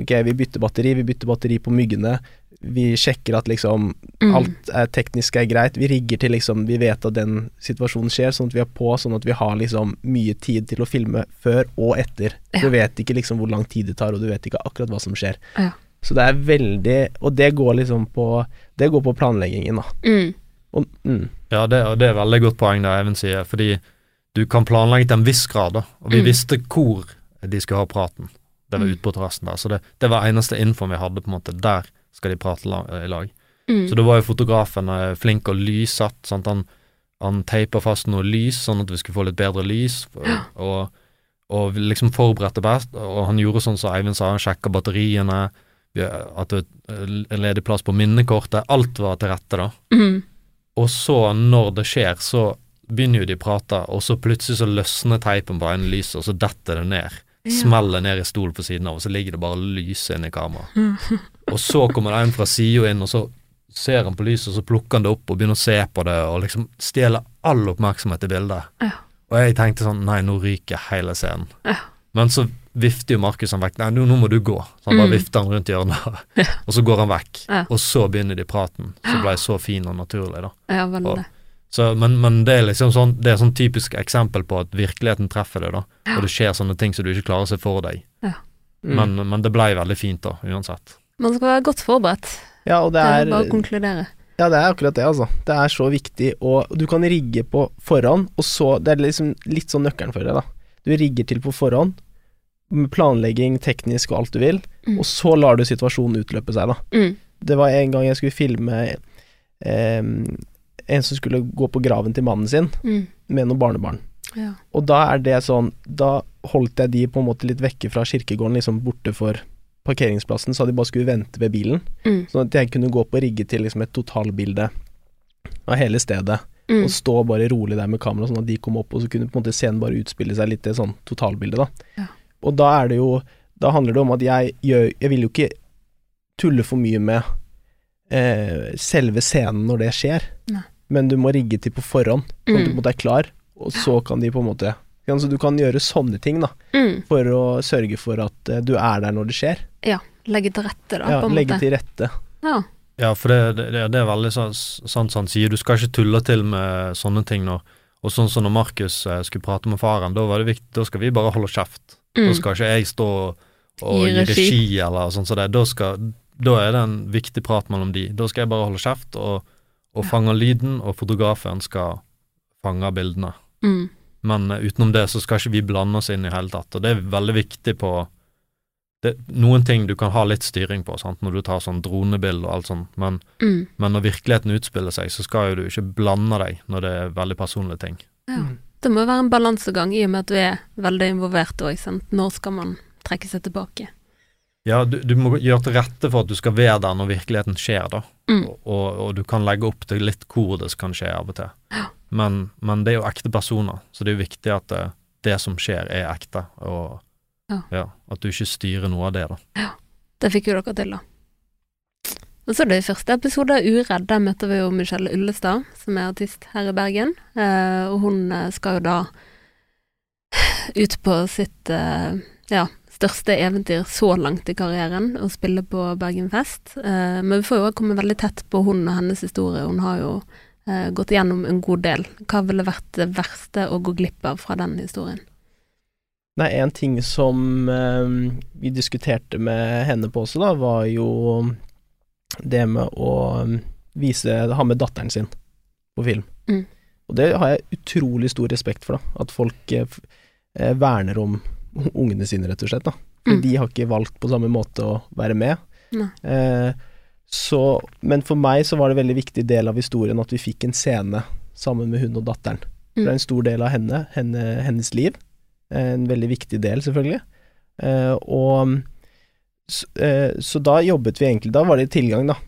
Ok, vi bytter batteri, vi bytter batteri på myggene. Vi sjekker at liksom Mm. alt er teknisk er greit. Vi rigger til liksom Vi vet at den situasjonen skjer, sånn at vi er på, sånn at vi har liksom mye tid til å filme før og etter. Ja. Du vet ikke liksom hvor lang tid det tar, og du vet ikke akkurat hva som skjer. Ja. Så det er veldig Og det går liksom på Det går på planleggingen, da. Mm. Og, mm, Ja, det, og det er veldig godt poeng det Even sier, fordi du kan planlegge til en viss grad, da. Og vi Mm. visste hvor de skulle ha praten. Det var Mm. ute på terrassen der. Så det, det var eneste infoen vi hadde, på en måte. Der skal de prate la, i lag. Mm. Så da var jo fotografen eh, flink og lyssatt, sant. Han, han teipa fast noe lys, sånn at vi skulle få litt bedre lys, og, og vi liksom forberedte best. Og han gjorde sånn som Eivind sa, han sjekka batteriene, at det er ledig plass på minnekortet. Alt var til rette, da. Mm. Og så, når det skjer, så begynner jo de å prate, og så plutselig så løsner teipen på en lyset, og så detter det ned. Ja. Smeller ned i stolen på siden av, og så ligger det bare lyset inne i kameraet. og så kommer det en fra sida inn, og så ser han på lyset, og så plukker han det opp og begynner å se på det, og liksom stjeler all oppmerksomhet i bildet. Ja. Og jeg tenkte sånn, nei, nå ryker hele scenen. Ja. Men så vifter jo Markus han vekk, nei, nå, nå må du gå. Så han bare Mm. vifter han rundt hjørnet, og så går han vekk. Ja. Og så begynner de praten, som ble så fin og naturlig, da. Ja, veldig. Så, men, men det er liksom sånn Det er sånn typisk eksempel på at virkeligheten treffer deg, da. Og det skjer sånne ting som du ikke klarer å se for deg. mm. Men, men det ble veldig fint, da, uansett. Man skal være godt forberedt. Ja, og det Det er er bare å konkludere. Ja, det er akkurat det, altså. Det er så viktig, og du kan rigge på forhånd, og så Det er liksom litt sånn nøkkelen for det, da. Du rigger til på forhånd, med planlegging, teknisk og alt du vil, Mm. og så lar du situasjonen utløpe seg, da. Mm. Det var en gang jeg skulle filme eh, en som skulle gå på graven til mannen sin Mm. med noen barnebarn. Ja. Og da er det sånn Da holdt jeg de på en måte litt vekke fra kirkegården, liksom borte for parkeringsplassen, så de bare skulle vente ved bilen. Mm. Sånn at jeg kunne gå på og rigge til liksom et totalbilde av hele stedet. Mm. Og stå bare rolig der med kamera, sånn at de kom opp, og så kunne på en måte scenen bare utspille seg litt i et sånn totalbilde, da. Ja. Og da er det jo Da handler det om at jeg gjør Jeg vil jo ikke tulle for mye med eh, selve scenen når det skjer, Nei. Men du må rigge til på forhånd, sånn at du på Mm. en måte er klar, og så kan de på en måte altså du kan gjøre sånne ting, da, Mm. for å sørge for at eh, du er der når det skjer. Ja. Legge til rette, da, Ja, på en legge måte. til rette. Ja. Ja, for det, det, det er veldig sånn sant som han sier, du skal ikke tulle til med sånne ting nå. Og sånn som når Markus eh, skulle prate med faren, da var det viktig, da skal vi bare holde kjeft. Da Mm. skal ikke jeg stå og Gi gi regi. regi eller sånn som det. Da, skal, da er det en viktig prat mellom de. Da skal jeg bare holde kjeft og, og fanger lyden, og fotografen skal fange bildene. Mm. Men eh, utenom det så skal ikke vi blande oss inn i hele tatt, og det er veldig viktig på det, Noen ting du kan ha litt styring på, sant, når du tar sånn dronebilde og alt sånt, men, Mm. men når virkeligheten utspiller seg, så skal jo du ikke blande deg når det er veldig personlige ting. Ja. Mm. Det må være en balansegang i og med at du er veldig involvert òg, sant. Når skal man trekke seg tilbake? Ja, du, du må gjøre til rette for at du skal være der når virkeligheten skjer, da. Mm. Og, og, du kan legge opp til litt hvor det kan skje av og til. Men, men det er jo ekte personer, så det er jo viktig at det, det som skjer, er ekte, og Ja. at du ikke styrer noe av det, da. Ja. Det fikk jo dere til, da. Og så er det i første episode av Uredd, der møter vi jo Michelle Ullestad, som er artist her i Bergen. Eh, og hun eh, skal jo da ut på sitt eh, ja, største eventyr så langt i karrieren, å spille på Bergenfest. Eh, men vi får jo komme veldig tett på hun og hennes historie. Hun har jo eh, gått igjennom en god del. Hva ville vært det verste å gå glipp av fra den historien? Nei, en ting som eh, vi diskuterte med henne på også, da, var jo det med å um, vise Ha med datteren sin på film. Mm. Og det har jeg utrolig stor respekt for, da. At folk eh, eh, verner om ungene sine, rett og slett. Mm. de har ikke valgt på samme måte å være med. Eh, så, men for meg så var det en veldig viktig del av historien at vi fikk en scene sammen med hun og datteren. Mm. Det er en stor del av henne, henne hennes liv. En veldig viktig del, selvfølgelig. Eh, og så, eh, så da jobbet vi egentlig Da var det tilgang, da.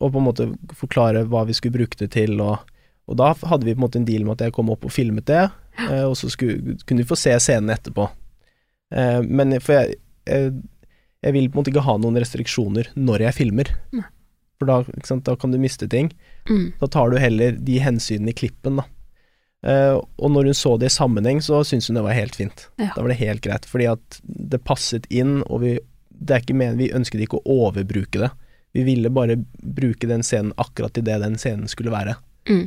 Og på en måte forklare hva vi skulle bruke det til, og, og da hadde vi på en måte en deal med at jeg kom opp og filmet det, eh, og så skulle, kunne vi få se scenen etterpå. Eh, men for jeg, jeg, jeg vil på en måte ikke ha noen restriksjoner når jeg filmer. Nei. For da, sant, da kan du miste ting. Mm. Da tar du heller de hensynene i klippen, da. Eh, og når hun så det i sammenheng, så syntes hun det var helt fint. Ja. Da var det helt greit, fordi at det passet inn, og vi, det er ikke men, vi ønsket ikke å overbruke det. Vi ville bare bruke den scenen akkurat til det den scenen skulle være. Mm.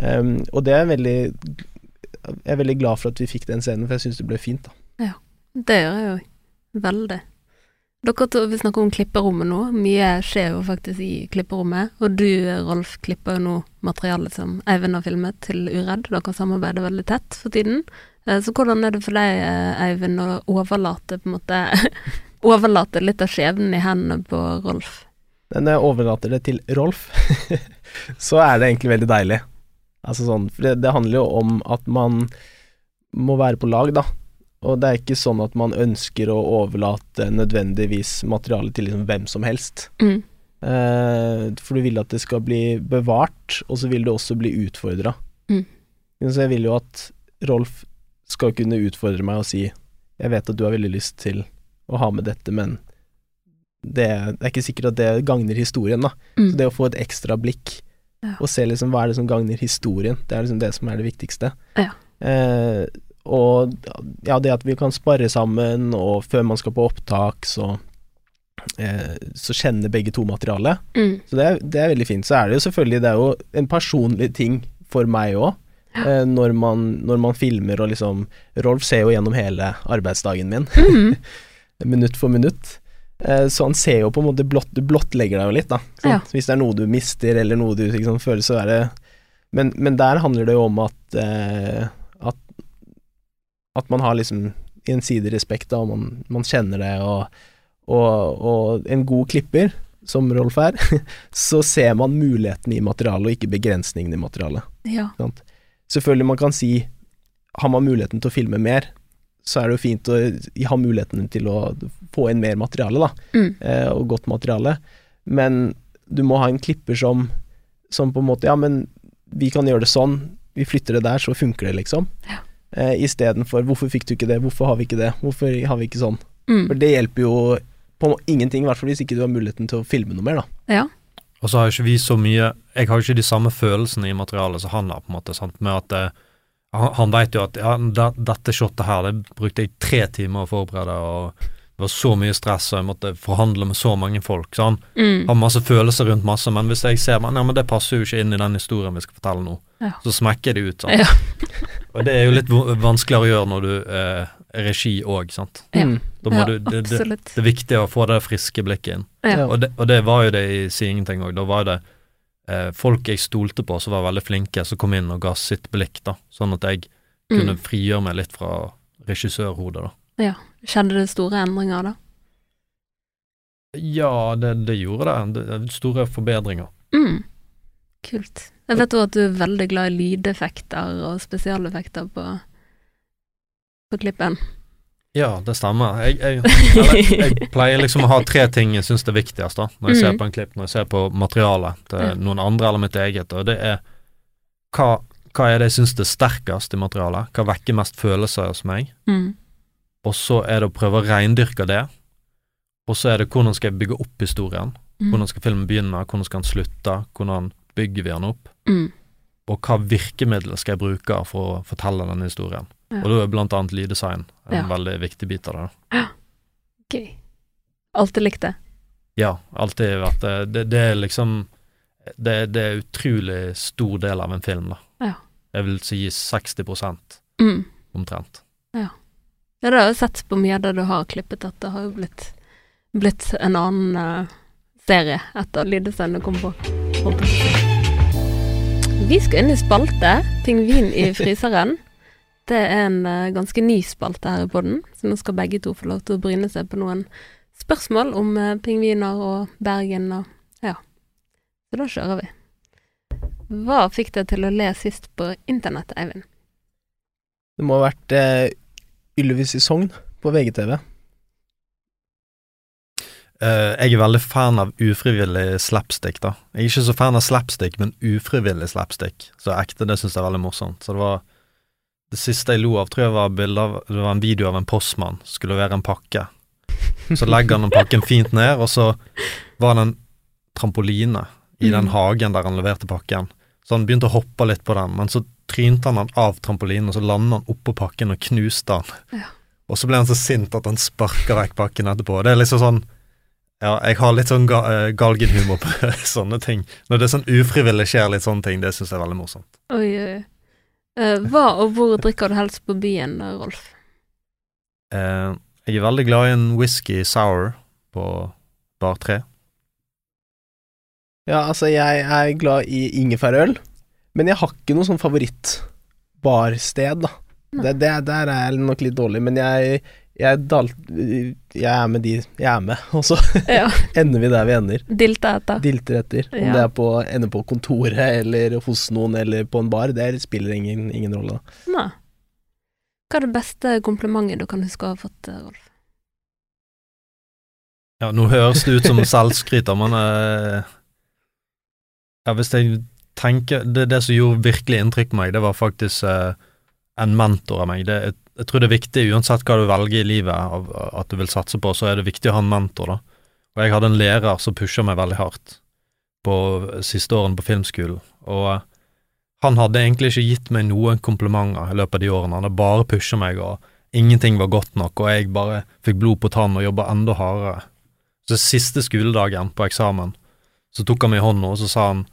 Um, og det er veldig Jeg er veldig glad for at vi fikk den scenen, for jeg syns det ble fint. da. Det gjør jeg òg. Veldig. Dere vi snakker om klipperommet nå. Mye skjer jo faktisk i klipperommet. Og du, Rolf, klipper jo nå materialet som Eivind har filmet til Uredd. Dere samarbeider veldig tett for tiden. Eh, Så hvordan er det for deg, eh, Eivind, å overlate måte Overlate litt av skjebnen i hendene på Rolf? Når jeg overlater det til Rolf, så er det egentlig veldig deilig. Altså sånn, for det, det handler jo om at man må være på lag, da. Og det er ikke sånn at man ønsker å overlate nødvendigvis materialet til liksom hvem som helst. Mm. Eh, for du vil at det skal bli bevart, og så vil det også bli utfordra. Mm. Så jeg vil jo at Rolf skal kunne utfordre meg og si Jeg vet at du har veldig lyst til å ha med dette, men det, det er ikke sikkert at det gagner historien, da. Mm. Så det å få et ekstra blikk Ja. og se liksom hva er det som gagner historien, det er liksom det som er det viktigste. Ja. Eh, og ja, det at vi kan spare sammen, og før man skal på opptak, så eh, så kjenner begge to materialet. Mm. Så det er, det er veldig fint. Så er det jo selvfølgelig Det er jo en personlig ting for meg òg. Eh, når, man, når man filmer og liksom Rolf ser jo gjennom hele arbeidsdagen min, Mm. minutt for minutt. Eh, så han ser jo på en måte blott, Du blottlegger deg jo litt, da. Ja. Hvis det er noe du mister, eller noe du liksom, føler, så er det men, men der handler det jo om at eh, at, man har liksom gjensidig respekt, da, og man, man kjenner det, og, og, og en god klipper, som Rolf er, så ser man muligheten i materialet, og ikke begrensningen i materialet. Ja. Sant? Selvfølgelig man kan si Har man muligheten til å filme mer, så er det jo fint å ha muligheten til å få inn mer materiale, da, Mm. eh, og godt materiale. Men du må ha en klipper som, som på en måte Ja, men vi kan gjøre det sånn, vi flytter det der, så funker det, liksom. Ja. Eh, Istedenfor hvorfor fikk du ikke det, hvorfor har vi ikke det, hvorfor har vi ikke sånn? Mm. For det hjelper jo på ingenting, i hvert fall hvis ikke du har muligheten til å filme noe mer, da. Ja. Og så har jo ikke vi så mye Jeg har jo ikke de samme følelsene i materialet som han har, på en måte, sant, med at eh, han, han vet jo at ja, da, dette shotet her, det brukte jeg tre timer å forberede, og det var så mye stress, og jeg måtte forhandle med så mange folk, så han Mm. har masse følelser rundt masse, men hvis jeg ser men, ja, men det passer jo ikke inn i den historien vi skal fortelle nå, Ja. så smekker det ut, sånn. Ja. Og det er jo litt vanskeligere å gjøre når du eh, er regi òg, sant. Ja. Mm. Da må ja, du, det, det, det er viktig å få det friske blikket inn. Ja. Og det, og det var jo det i Si ingenting òg. Da var det eh, folk jeg stolte på som var veldig flinke, som kom inn og ga sitt blikk, da. Sånn at jeg kunne Mm. frigjøre meg litt fra regissørhodet, da. Skjedde det store endringer da? Ja, det, det gjorde det. Det store forbedringer. Mm. Kult. Jeg vet òg at du er veldig glad i lydeffekter og spesialeffekter på, på klippen. Ja, det stemmer. Jeg, jeg, eller, jeg pleier liksom å ha tre ting jeg syns er viktigst da, når jeg ser Mm. på en klipp, når jeg ser på materialet til Ja. noen andre eller mitt eget, og det er hva, hva er det jeg syns er sterkest i materialet, hva vekker mest følelser hos meg, Mm. Og så er det å prøve å reindyrke det, og så er det hvordan skal jeg bygge opp historien, Mm. hvordan skal filmen begynne, hvordan skal den slutte, hvordan bygger vi den opp, Mm. og hva virkemidler skal jeg bruke for å fortelle denne historien. Ja. Og da er blant annet lyddesign en Ja. veldig viktig bit av det. Gøy. Ok. Alltid likt det. Ja, alltid vært det. Det, det er liksom det, det er utrolig stor del av en film, da. Ja. Jeg vil si 60 Mm. omtrent. Ja, det har jeg sett på mye av det du har klippet, at det har jo blitt, blitt en annen uh, serie etter lyddesignet kom på. Vi skal inn i spalte, Pingvin i fryseren. Det er en uh, ganske ny spalte her i podden, så nå skal begge to få lov til å bryne seg på noen spørsmål om uh, pingviner og Bergen og ja. Så da kjører vi. Hva fikk deg til å le sist på internett, Eivind? Det må ha vært eh, Ylvis i Sogn på VGTV. Uh, jeg er veldig fan av ufrivillig slapstick, da. Jeg er ikke så fan av slapstick, men ufrivillig slapstick. Så ekte, det syns jeg er veldig morsomt. Så det var Det siste jeg lo av, tror jeg var av Det var en video av en postmann skulle levere en pakke. Så legger han den pakken fint ned, og så var det en trampoline i den Mm. hagen der han leverte pakken. Så han begynte å hoppe litt på den, men så trynte han av trampolinen, og så landet han oppå pakken og knuste han. Ja. Og så ble han så sint at han sparka vekk pakken etterpå. Det er liksom sånn Ja, jeg har litt sånn ga, uh, galgenhumor på sånne ting. Når det er sånn ufrivillig skjer litt sånne ting, det syns jeg er veldig morsomt. Oi, oi. Eh, hva og hvor drikker du helst på byen, Rolf? Uh, jeg er veldig glad i en whisky sour på Bar tre. Ja, altså, jeg er glad i ingefærøl, men jeg har ikke noe sånn favorittbarsted, da. Det, det, der er jeg nok litt dårlig, men jeg, jeg, dal, jeg er med de jeg er med, og så Ja, ender vi der vi ender. Dilter etter. Dilter etter. Om Ja. det er på, ender på kontoret eller hos noen eller på en bar, det spiller ingen, ingen rolle. Nei. Hva er det beste komplimentet du kan huske å ha fått, eh, Rolf? Ja, nå høres det ut som selvskryter, men uh, Ja, hvis jeg tenker Det, det som gjorde virkelig inntrykk på meg, det var faktisk eh, en mentor av meg. Det, jeg, jeg tror det er viktig, uansett hva du velger i livet av, at du vil satse på, så er det viktig å ha en mentor, da. Og jeg hadde en lærer som pusha meg veldig hardt på siste årene på filmskolen, og eh, han hadde egentlig ikke gitt meg noen komplimenter i løpet av de årene, han hadde bare pusha meg, og ingenting var godt nok, og jeg bare fikk blod på tann og jobba enda hardere. Så siste skoledagen på eksamen, så tok han meg i hånda, og så sa han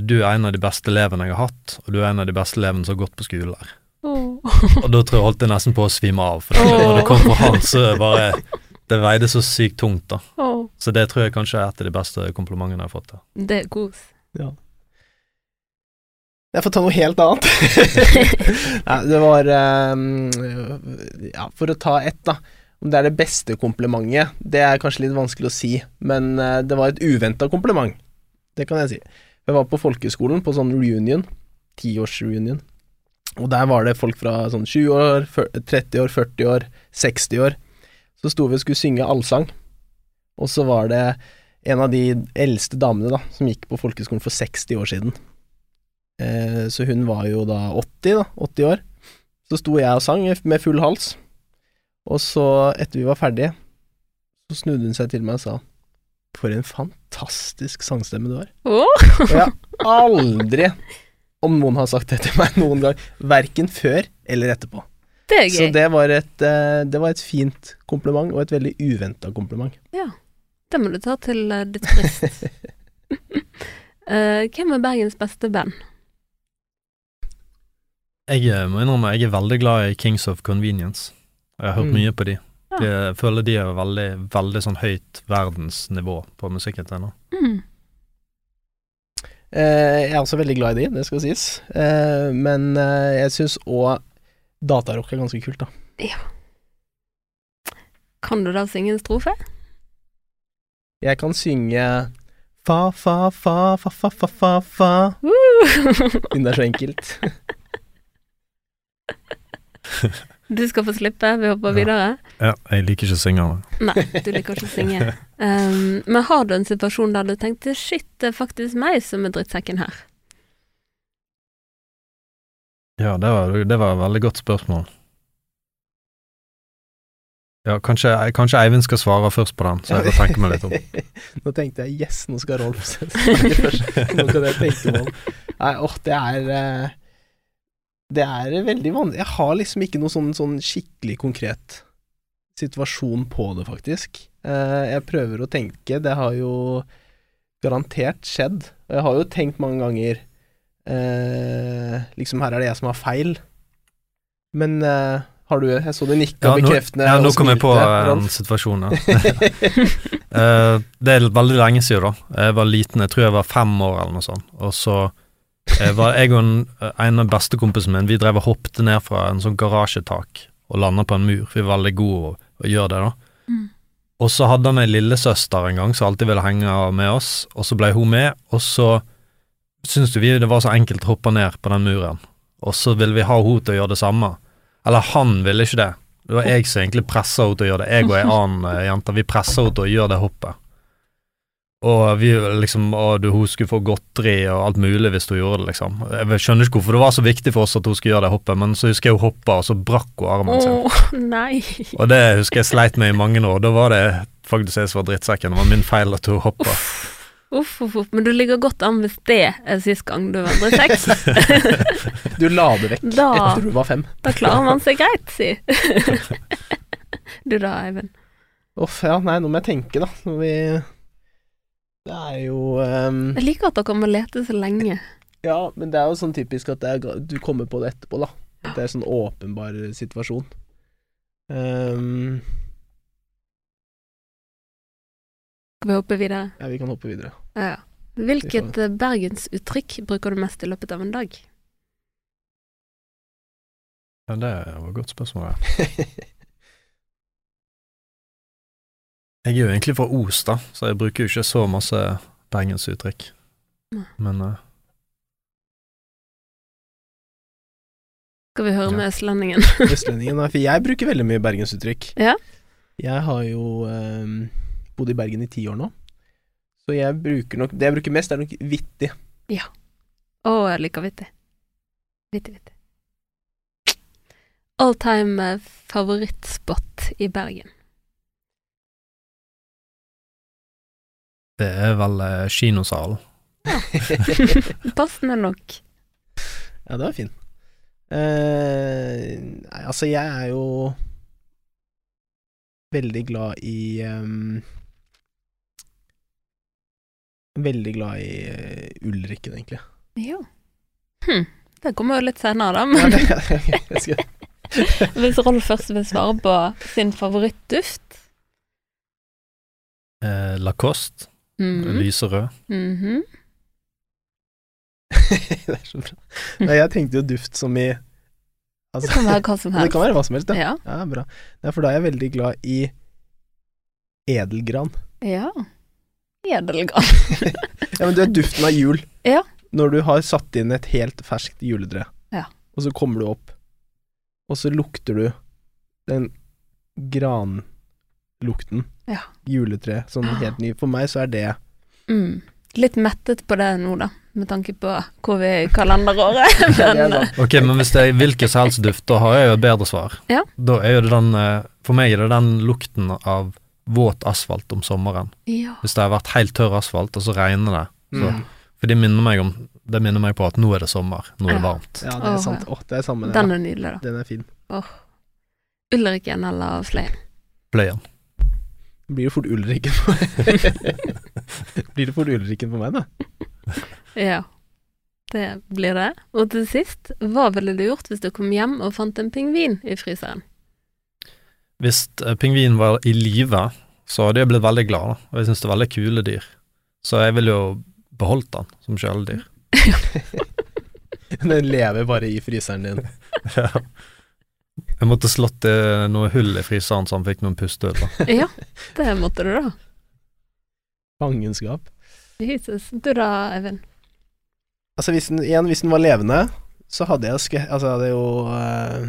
du er en av de beste elevene jeg har hatt, og du er en av de beste elevene som har gått på skole her. Åh. Og da tror jeg holdt jeg nesten på å svime av, for det, når det kom fra han, så bare Det veide så sykt tungt, da. Oh. Så det tror jeg kanskje er et av de beste komplimentene jeg har fått. Da. Det er kos. Jeg får ta noe helt annet. Nei, det var um, Ja, for å ta ett, da. Om det er det beste komplimentet, det er kanskje litt vanskelig å si, men eh, det var et uventa kompliment. Det kan jeg si. Jeg var på folkeskolen på sånn reunion, tiårsreunion. og der var det folk fra sånn 20 år, 30 år, 40 år, 60 år. Så sto vi og skulle synge allsang, og så var det en av de eldste damene da, som gikk på folkeskolen for 60 år siden. Eh, så hun var jo da 80, da, 80 år. Så sto jeg og sang med full hals, og så, etter vi var ferdige, så snudde hun seg til meg og sa For en fantastisk sangstemme du har. Oh. Og jeg har aldri, om noen har sagt det til meg noen gang, verken før eller etterpå. Det er Så gøy. det var et, eh, det var et fint kompliment, og et veldig uventa kompliment. Ja. Det må du ta til eh, ditt bryst. uh, hvem er Bergens beste band? Jeg eh, må innrømme, jeg er veldig glad i Kings of Convenience. Jeg har hørt Mm. mye på de. Ja. De- Jeg føler de er veldig, veldig sånn høyt verdensnivå på musikken til nå. Mm. Eh, jeg er også veldig glad i de, det skal sies. Eh, men eh, jeg syns òg datarock er ganske kult, da. Kan du da synge en strofe? Jeg kan synge fa, fa, fa, fa, fa, fa, fa, fa. Siden det er så enkelt. Du skal få slippe, vi hopper Ja. videre. Ja, jeg liker ikke å synge. men- Nei, du liker ikke å synge. Um, men har du en situasjon der du tenkte shit, det er faktisk meg som er drittsekken her? Ja, det var, det var et veldig godt spørsmål. Ja, kanskje, kanskje Eivind skal svare først på den, så jeg får tenke meg litt om. Nå tenkte jeg yes, nå skal Rolf snakke først. Nå kan jeg tenke meg om. Nei, åh, det er eh, Det er veldig vanlig. Jeg har liksom ikke noe sånn, sånn skikkelig konkret situasjon på det, faktisk. Eh, jeg prøver å tenke. Det har jo garantert skjedd. Og jeg har jo tenkt mange ganger eh, Liksom, her er det jeg som har feil. Men eh, har du Jeg så du nikka Ja, bekreftende. ja, nå kom jeg på eh, en situasjon, ja. Eh, det er veldig lenge siden, da. Jeg var liten, jeg tror jeg var fem år eller noe sånt. Og så var jeg og en, en av bestekompisene mine, vi drev og hoppet ned fra en sånn garasjetak og landa på en mur. Vi var veldig gode å, å gjøre det, da. Mm. Og så hadde han ei lillesøster en gang som alltid ville henge med oss, og så ble hun med, og så syntes vi det var så enkelt å hoppe ned på den muren, og så ville vi ha henne til å gjøre det samme. Eller han ville ikke det. Det var jeg som egentlig pressa henne til å gjøre det. Jeg og ei annen eh, jente, vi pressa henne til å gjøre det hoppet. Og vi liksom Og du, hun skulle få godteri og alt mulig hvis hun gjorde det, liksom. Jeg skjønner ikke hvorfor det var så viktig for oss at hun skulle gjøre det hoppet, men så husker jeg hun hoppa, og så brakk hun armen sin. Å, nei. Og det husker jeg sleit med i mange år. Da var det faktisk jeg som var drittsekken. Det var min feil at hun hoppa. Uff, uff, uff. Men du ligger godt an hvis det er sist gang du var drittsekk. Du la det vekk Da- etter du var fem. Da klarer man seg greit, si. Du da, Eivind. Uff, ja, nei, nå må jeg tenke, da. Når vi Det er jo um, Jeg liker at dere må lete så lenge. Ja, men det er jo sånn typisk at det er, du kommer på det etterpå, da. At det er en sånn åpenbar situasjon. Um, Skal vi hoppe videre? ja, vi kan hoppe videre. Ja. Hvilket eh, bergensuttrykk bruker du mest i løpet av en dag? Ja, det var et godt spørsmål. Ja. Jeg er jo egentlig fra Os, da, så jeg bruker jo ikke så masse bergensuttrykk. Men uh, Skal vi høre Ja. med østlendingen? Østlendingen, for jeg bruker veldig mye bergensuttrykk. Ja. Jeg har jo um, bodd i Bergen i ti år nå. Så jeg bruker nok Det jeg bruker mest, er nok vittig. Ja. Å, jeg liker vittig. Vittig, vittig. All time eh, favorittspot i Bergen. Det er vel eh, kinosalen. Passende nok. Ja, det var fin. Eh, nei, altså, jeg er jo veldig glad i um, Veldig glad i uh, Ulrikken, egentlig. Ja. Hm. Det kommer jo litt senere, da. Men hvis Rolf først vil svare på sin favorittduft Eh, Lacoste, Mhm. lyserød. -hmm. det er så bra. Nei, jeg tenkte jo duft som i altså, Det kan være hva som Det helst. kan være hva som helst, ja. Ja. ja bra. Nei, for da er jeg veldig glad i edelgran. ja. Edelgran. Ja, men du er duften av jul. Ja. Når du har satt inn et helt ferskt juletre, Ja. og så kommer du opp, og så lukter du den granlukten. Ja. Juletre, sånn helt ny. For meg så er det Mm. Litt mettet på det nå, da, med tanke på hvor vi er i kalenderåret. er Men. Ok, men hvis det er hvilken som helst duft, da har jeg jo et bedre svar. Ja. Da er jo det den eh, For meg er det den lukten av våt asfalt om sommeren. ja. Hvis det har vært helt tørr asfalt, og så regner det. Så, Mm. For det minner meg om Det minner meg på at nå er det sommer, nå er det varmt. Ja, det er sant. Åh, det er samme. Den er nydelig, da. Den er fin. Ulriken eller Fløyen? Fløyen. Blir det fort Ulrikken på Blir det fort Ulrikken på meg, da? Ja, det blir det. Og til sist, hva ville du gjort hvis du kom hjem og fant en pingvin i fryseren? Hvis eh, pingvinen var i live, så hadde jeg blitt veldig glad. Og jeg syns det er veldig kule dyr. Så jeg ville jo beholdt den som kjæledyr. Den lever bare i fryseren din. Jeg måtte slått eh, noe hull i fryseren så han fikk noen pustehull. Ja, det måtte du da. Fangenskap. Jesus. Du da, Eivind? Altså hvis den, igjen, hvis den var levende, så hadde jeg, skve, altså, hadde jeg jo uh,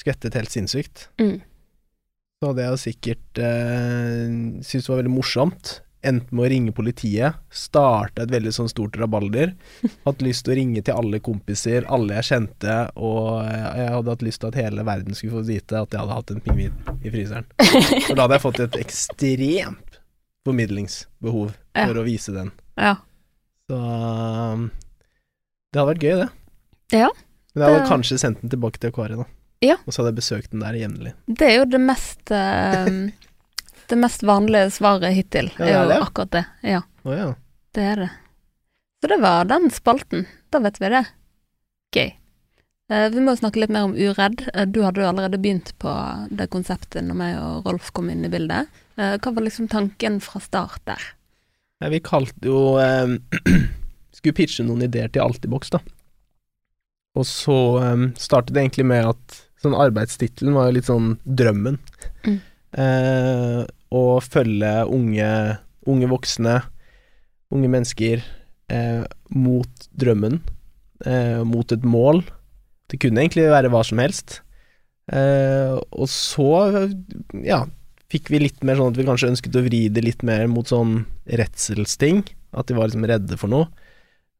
skvettet helt sinnssykt. Mm. Så hadde jeg jo sikkert uh, syntes det var veldig morsomt. Endt med å ringe politiet. Starte et veldig sånn stort rabalder. Hatt lyst til å ringe til alle kompiser, alle jeg kjente, og jeg hadde hatt lyst til at hele verden skulle få vite at jeg hadde hatt en pingvin i fryseren. For da hadde jeg fått et ekstremt formidlingsbehov Ja. for å vise den. Ja. Så um, det hadde vært gøy, det. Ja, Men jeg hadde det- kanskje sendt den tilbake til akvariet, da. Ja. Og så hadde jeg besøkt den der jevnlig. Det er jo det mest eh, Det mest vanlige svaret hittil. Ja, er det er jo akkurat det. Ja, Oh, ja. det er det. Så det var den spalten. Da vet vi det. Gøy. Eh, vi må snakke litt mer om Uredd. Eh, du hadde jo allerede begynt på det konseptet når meg og Rolf kom inn i bildet. Eh, hva var liksom tanken fra start der? Ja, vi kalte jo eh, Skulle pitche noen ideer til Altibox, da. Og så eh, startet det egentlig med at sånn arbeidstittelen var jo litt sånn drømmen. Mm. Eh, å følge unge, unge voksne, unge mennesker, eh, mot drømmen, eh, mot et mål. Det kunne egentlig være hva som helst. Eh, og så, ja, fikk vi litt mer sånn at vi kanskje ønsket å vri det litt mer mot sånn redselsting. At de var liksom redde for noe.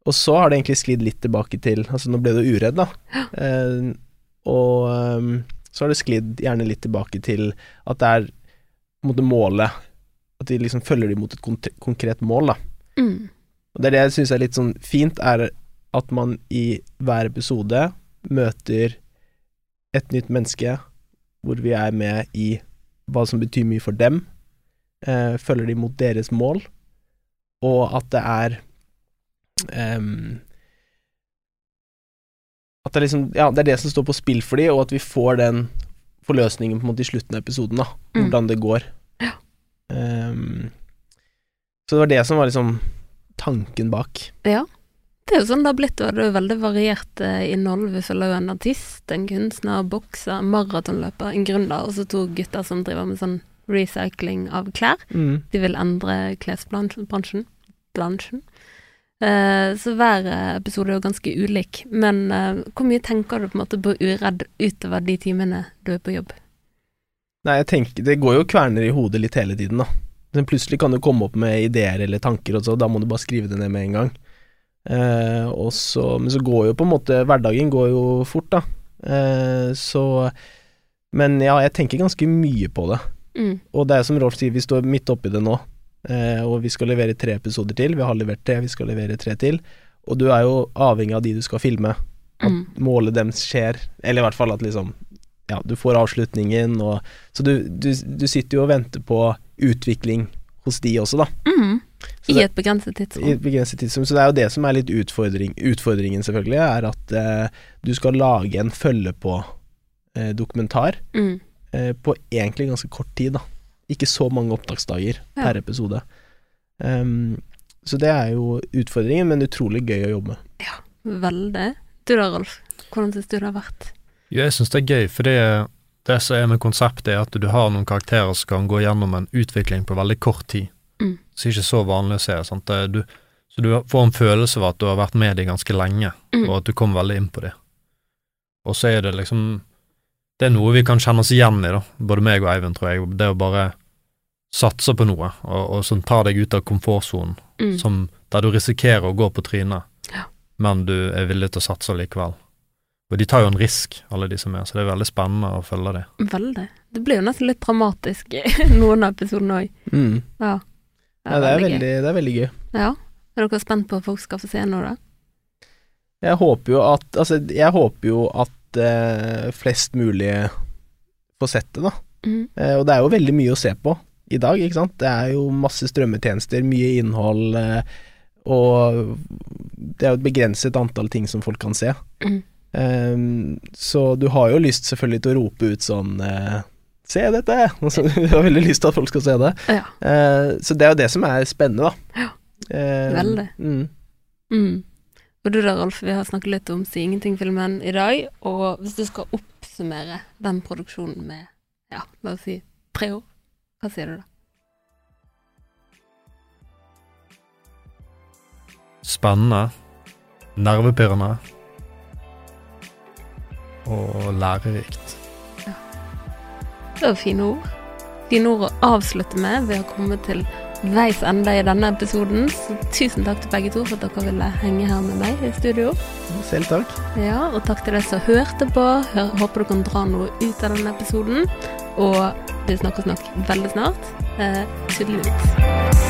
Og så har det egentlig sklidd litt tilbake til Altså, nå ble du uredd, da. Eh, og um, så har det sklidd gjerne litt tilbake til at det er måte målet At de liksom følger dem mot et konkret mål, da. Mm. Og det er det jeg syns er litt sånn fint, er at man i hver episode møter et nytt menneske hvor vi er med i hva som betyr mye for dem, eh, følger de mot deres mål, og at det er um, At det liksom Ja, det er det som står på spill for de, og at vi får den forløsningen på en måte i slutten av episoden, da. Mm. Hvordan det går. Ja. Um, så det var det som var liksom tanken bak. Ja. Det er jo sånn det har blitt, og det er veldig variert eh, innhold. Vi følger jo en artist, en kunstner, bokser, maratonløper, en gründer, og så to gutter som driver med sånn recycling av klær. Mm. De vil endre klesbransjen. Bransjen. Eh, så hver eh, episode er jo ganske ulik. Men eh, hvor mye tenker du på en måte på uredd utover de timene du er på jobb? Nei, jeg tenker Det går jo kverner i hodet litt hele tiden, da. Men plutselig kan du komme opp med ideer eller tanker, og så da må du bare skrive det ned med en gang. Eh, og så, men så går jo på en måte Hverdagen går jo fort, da. Eh, så Men ja, jeg tenker ganske mye på det. Mm. Og det er som Rolf sier, vi står midt oppi det nå, og vi skal levere tre episoder til. Vi har levert tre, vi skal levere tre til. Og du er jo avhengig av de du skal filme. At Mm. målet deres skjer, eller i hvert fall at liksom Ja, du får avslutningen, og Så du, du, du sitter jo og venter på utvikling hos de også, da. Mm. I det- et begrenset I et begrenset tidsrom. Så det er jo det som er litt utfordring, utfordringen, selvfølgelig, er at eh, du skal lage en følge på eh, dokumentar Mm. eh, på egentlig ganske kort tid, da. Ikke så mange opptaksdager Ja. per episode. Um, så det er jo utfordringen, men utrolig gøy å jobbe med. Ja, Veldig. Du da, Rolf? Hvordan syns du det har vært? Jo, jeg syns det er gøy, for det, det som er med konseptet, er at du har noen karakterer som kan gå gjennom en utvikling på veldig kort tid. Mm. Så ikke så vanlig å se. Sant? Det, du, så du får en følelse av at du har vært med dem ganske lenge, Mm. og at du kom veldig inn på dem. Og så er det liksom Det er noe vi kan kjenne oss igjen i, da, både meg og Eivind, tror jeg. Det å bare satse på noe, og, og som tar deg ut av komfortsonen, Mm. der du risikerer å gå på trynet, Ja. men du er villig til å satse likevel. Og de tar jo en risk, alle de som er, så det er veldig spennende å følge det. Veldig. Det blir jo nesten litt dramatisk i noen av episodene òg. Mm. Ja. Ja, det, er veldig, det er veldig gøy. Ja. Er dere spent på at folk skal få se noe, da? Jeg håper jo at Altså, jeg håper jo at eh, flest mulig får sett det, da. Mm. Eh, og det er jo veldig mye å se på i dag, ikke sant. Det er jo masse strømmetjenester, mye innhold, eh, og det er jo et begrenset antall ting som folk kan se. Mm. Um, så du har jo lyst selvfølgelig til å rope ut sånn eh, Se dette! Altså, du har veldig lyst til at folk skal se det. Ja. Uh, så det er jo det som er spennende, da. Ja. Eh, Veldig. Mm. Mm. Og du da, Rolf, vi har snakket litt om Si ingenting-filmen i dag, og hvis du skal oppsummere den produksjonen med, ja, la oss si tre ord, hva sier du da? spennende, nervepirrende og lærerikt. Det var fine ord. Fine ord å avslutte med Vi har kommet til veis ende i denne episoden. Så tusen takk til begge to for at dere ville henge her med meg i studio. Selv takk. Ja, og takk til deg som hørte på. Hør, håper du kan dra noe ut av denne episoden. Og vi snakkes nok veldig snart. Eh, Tudelu ut.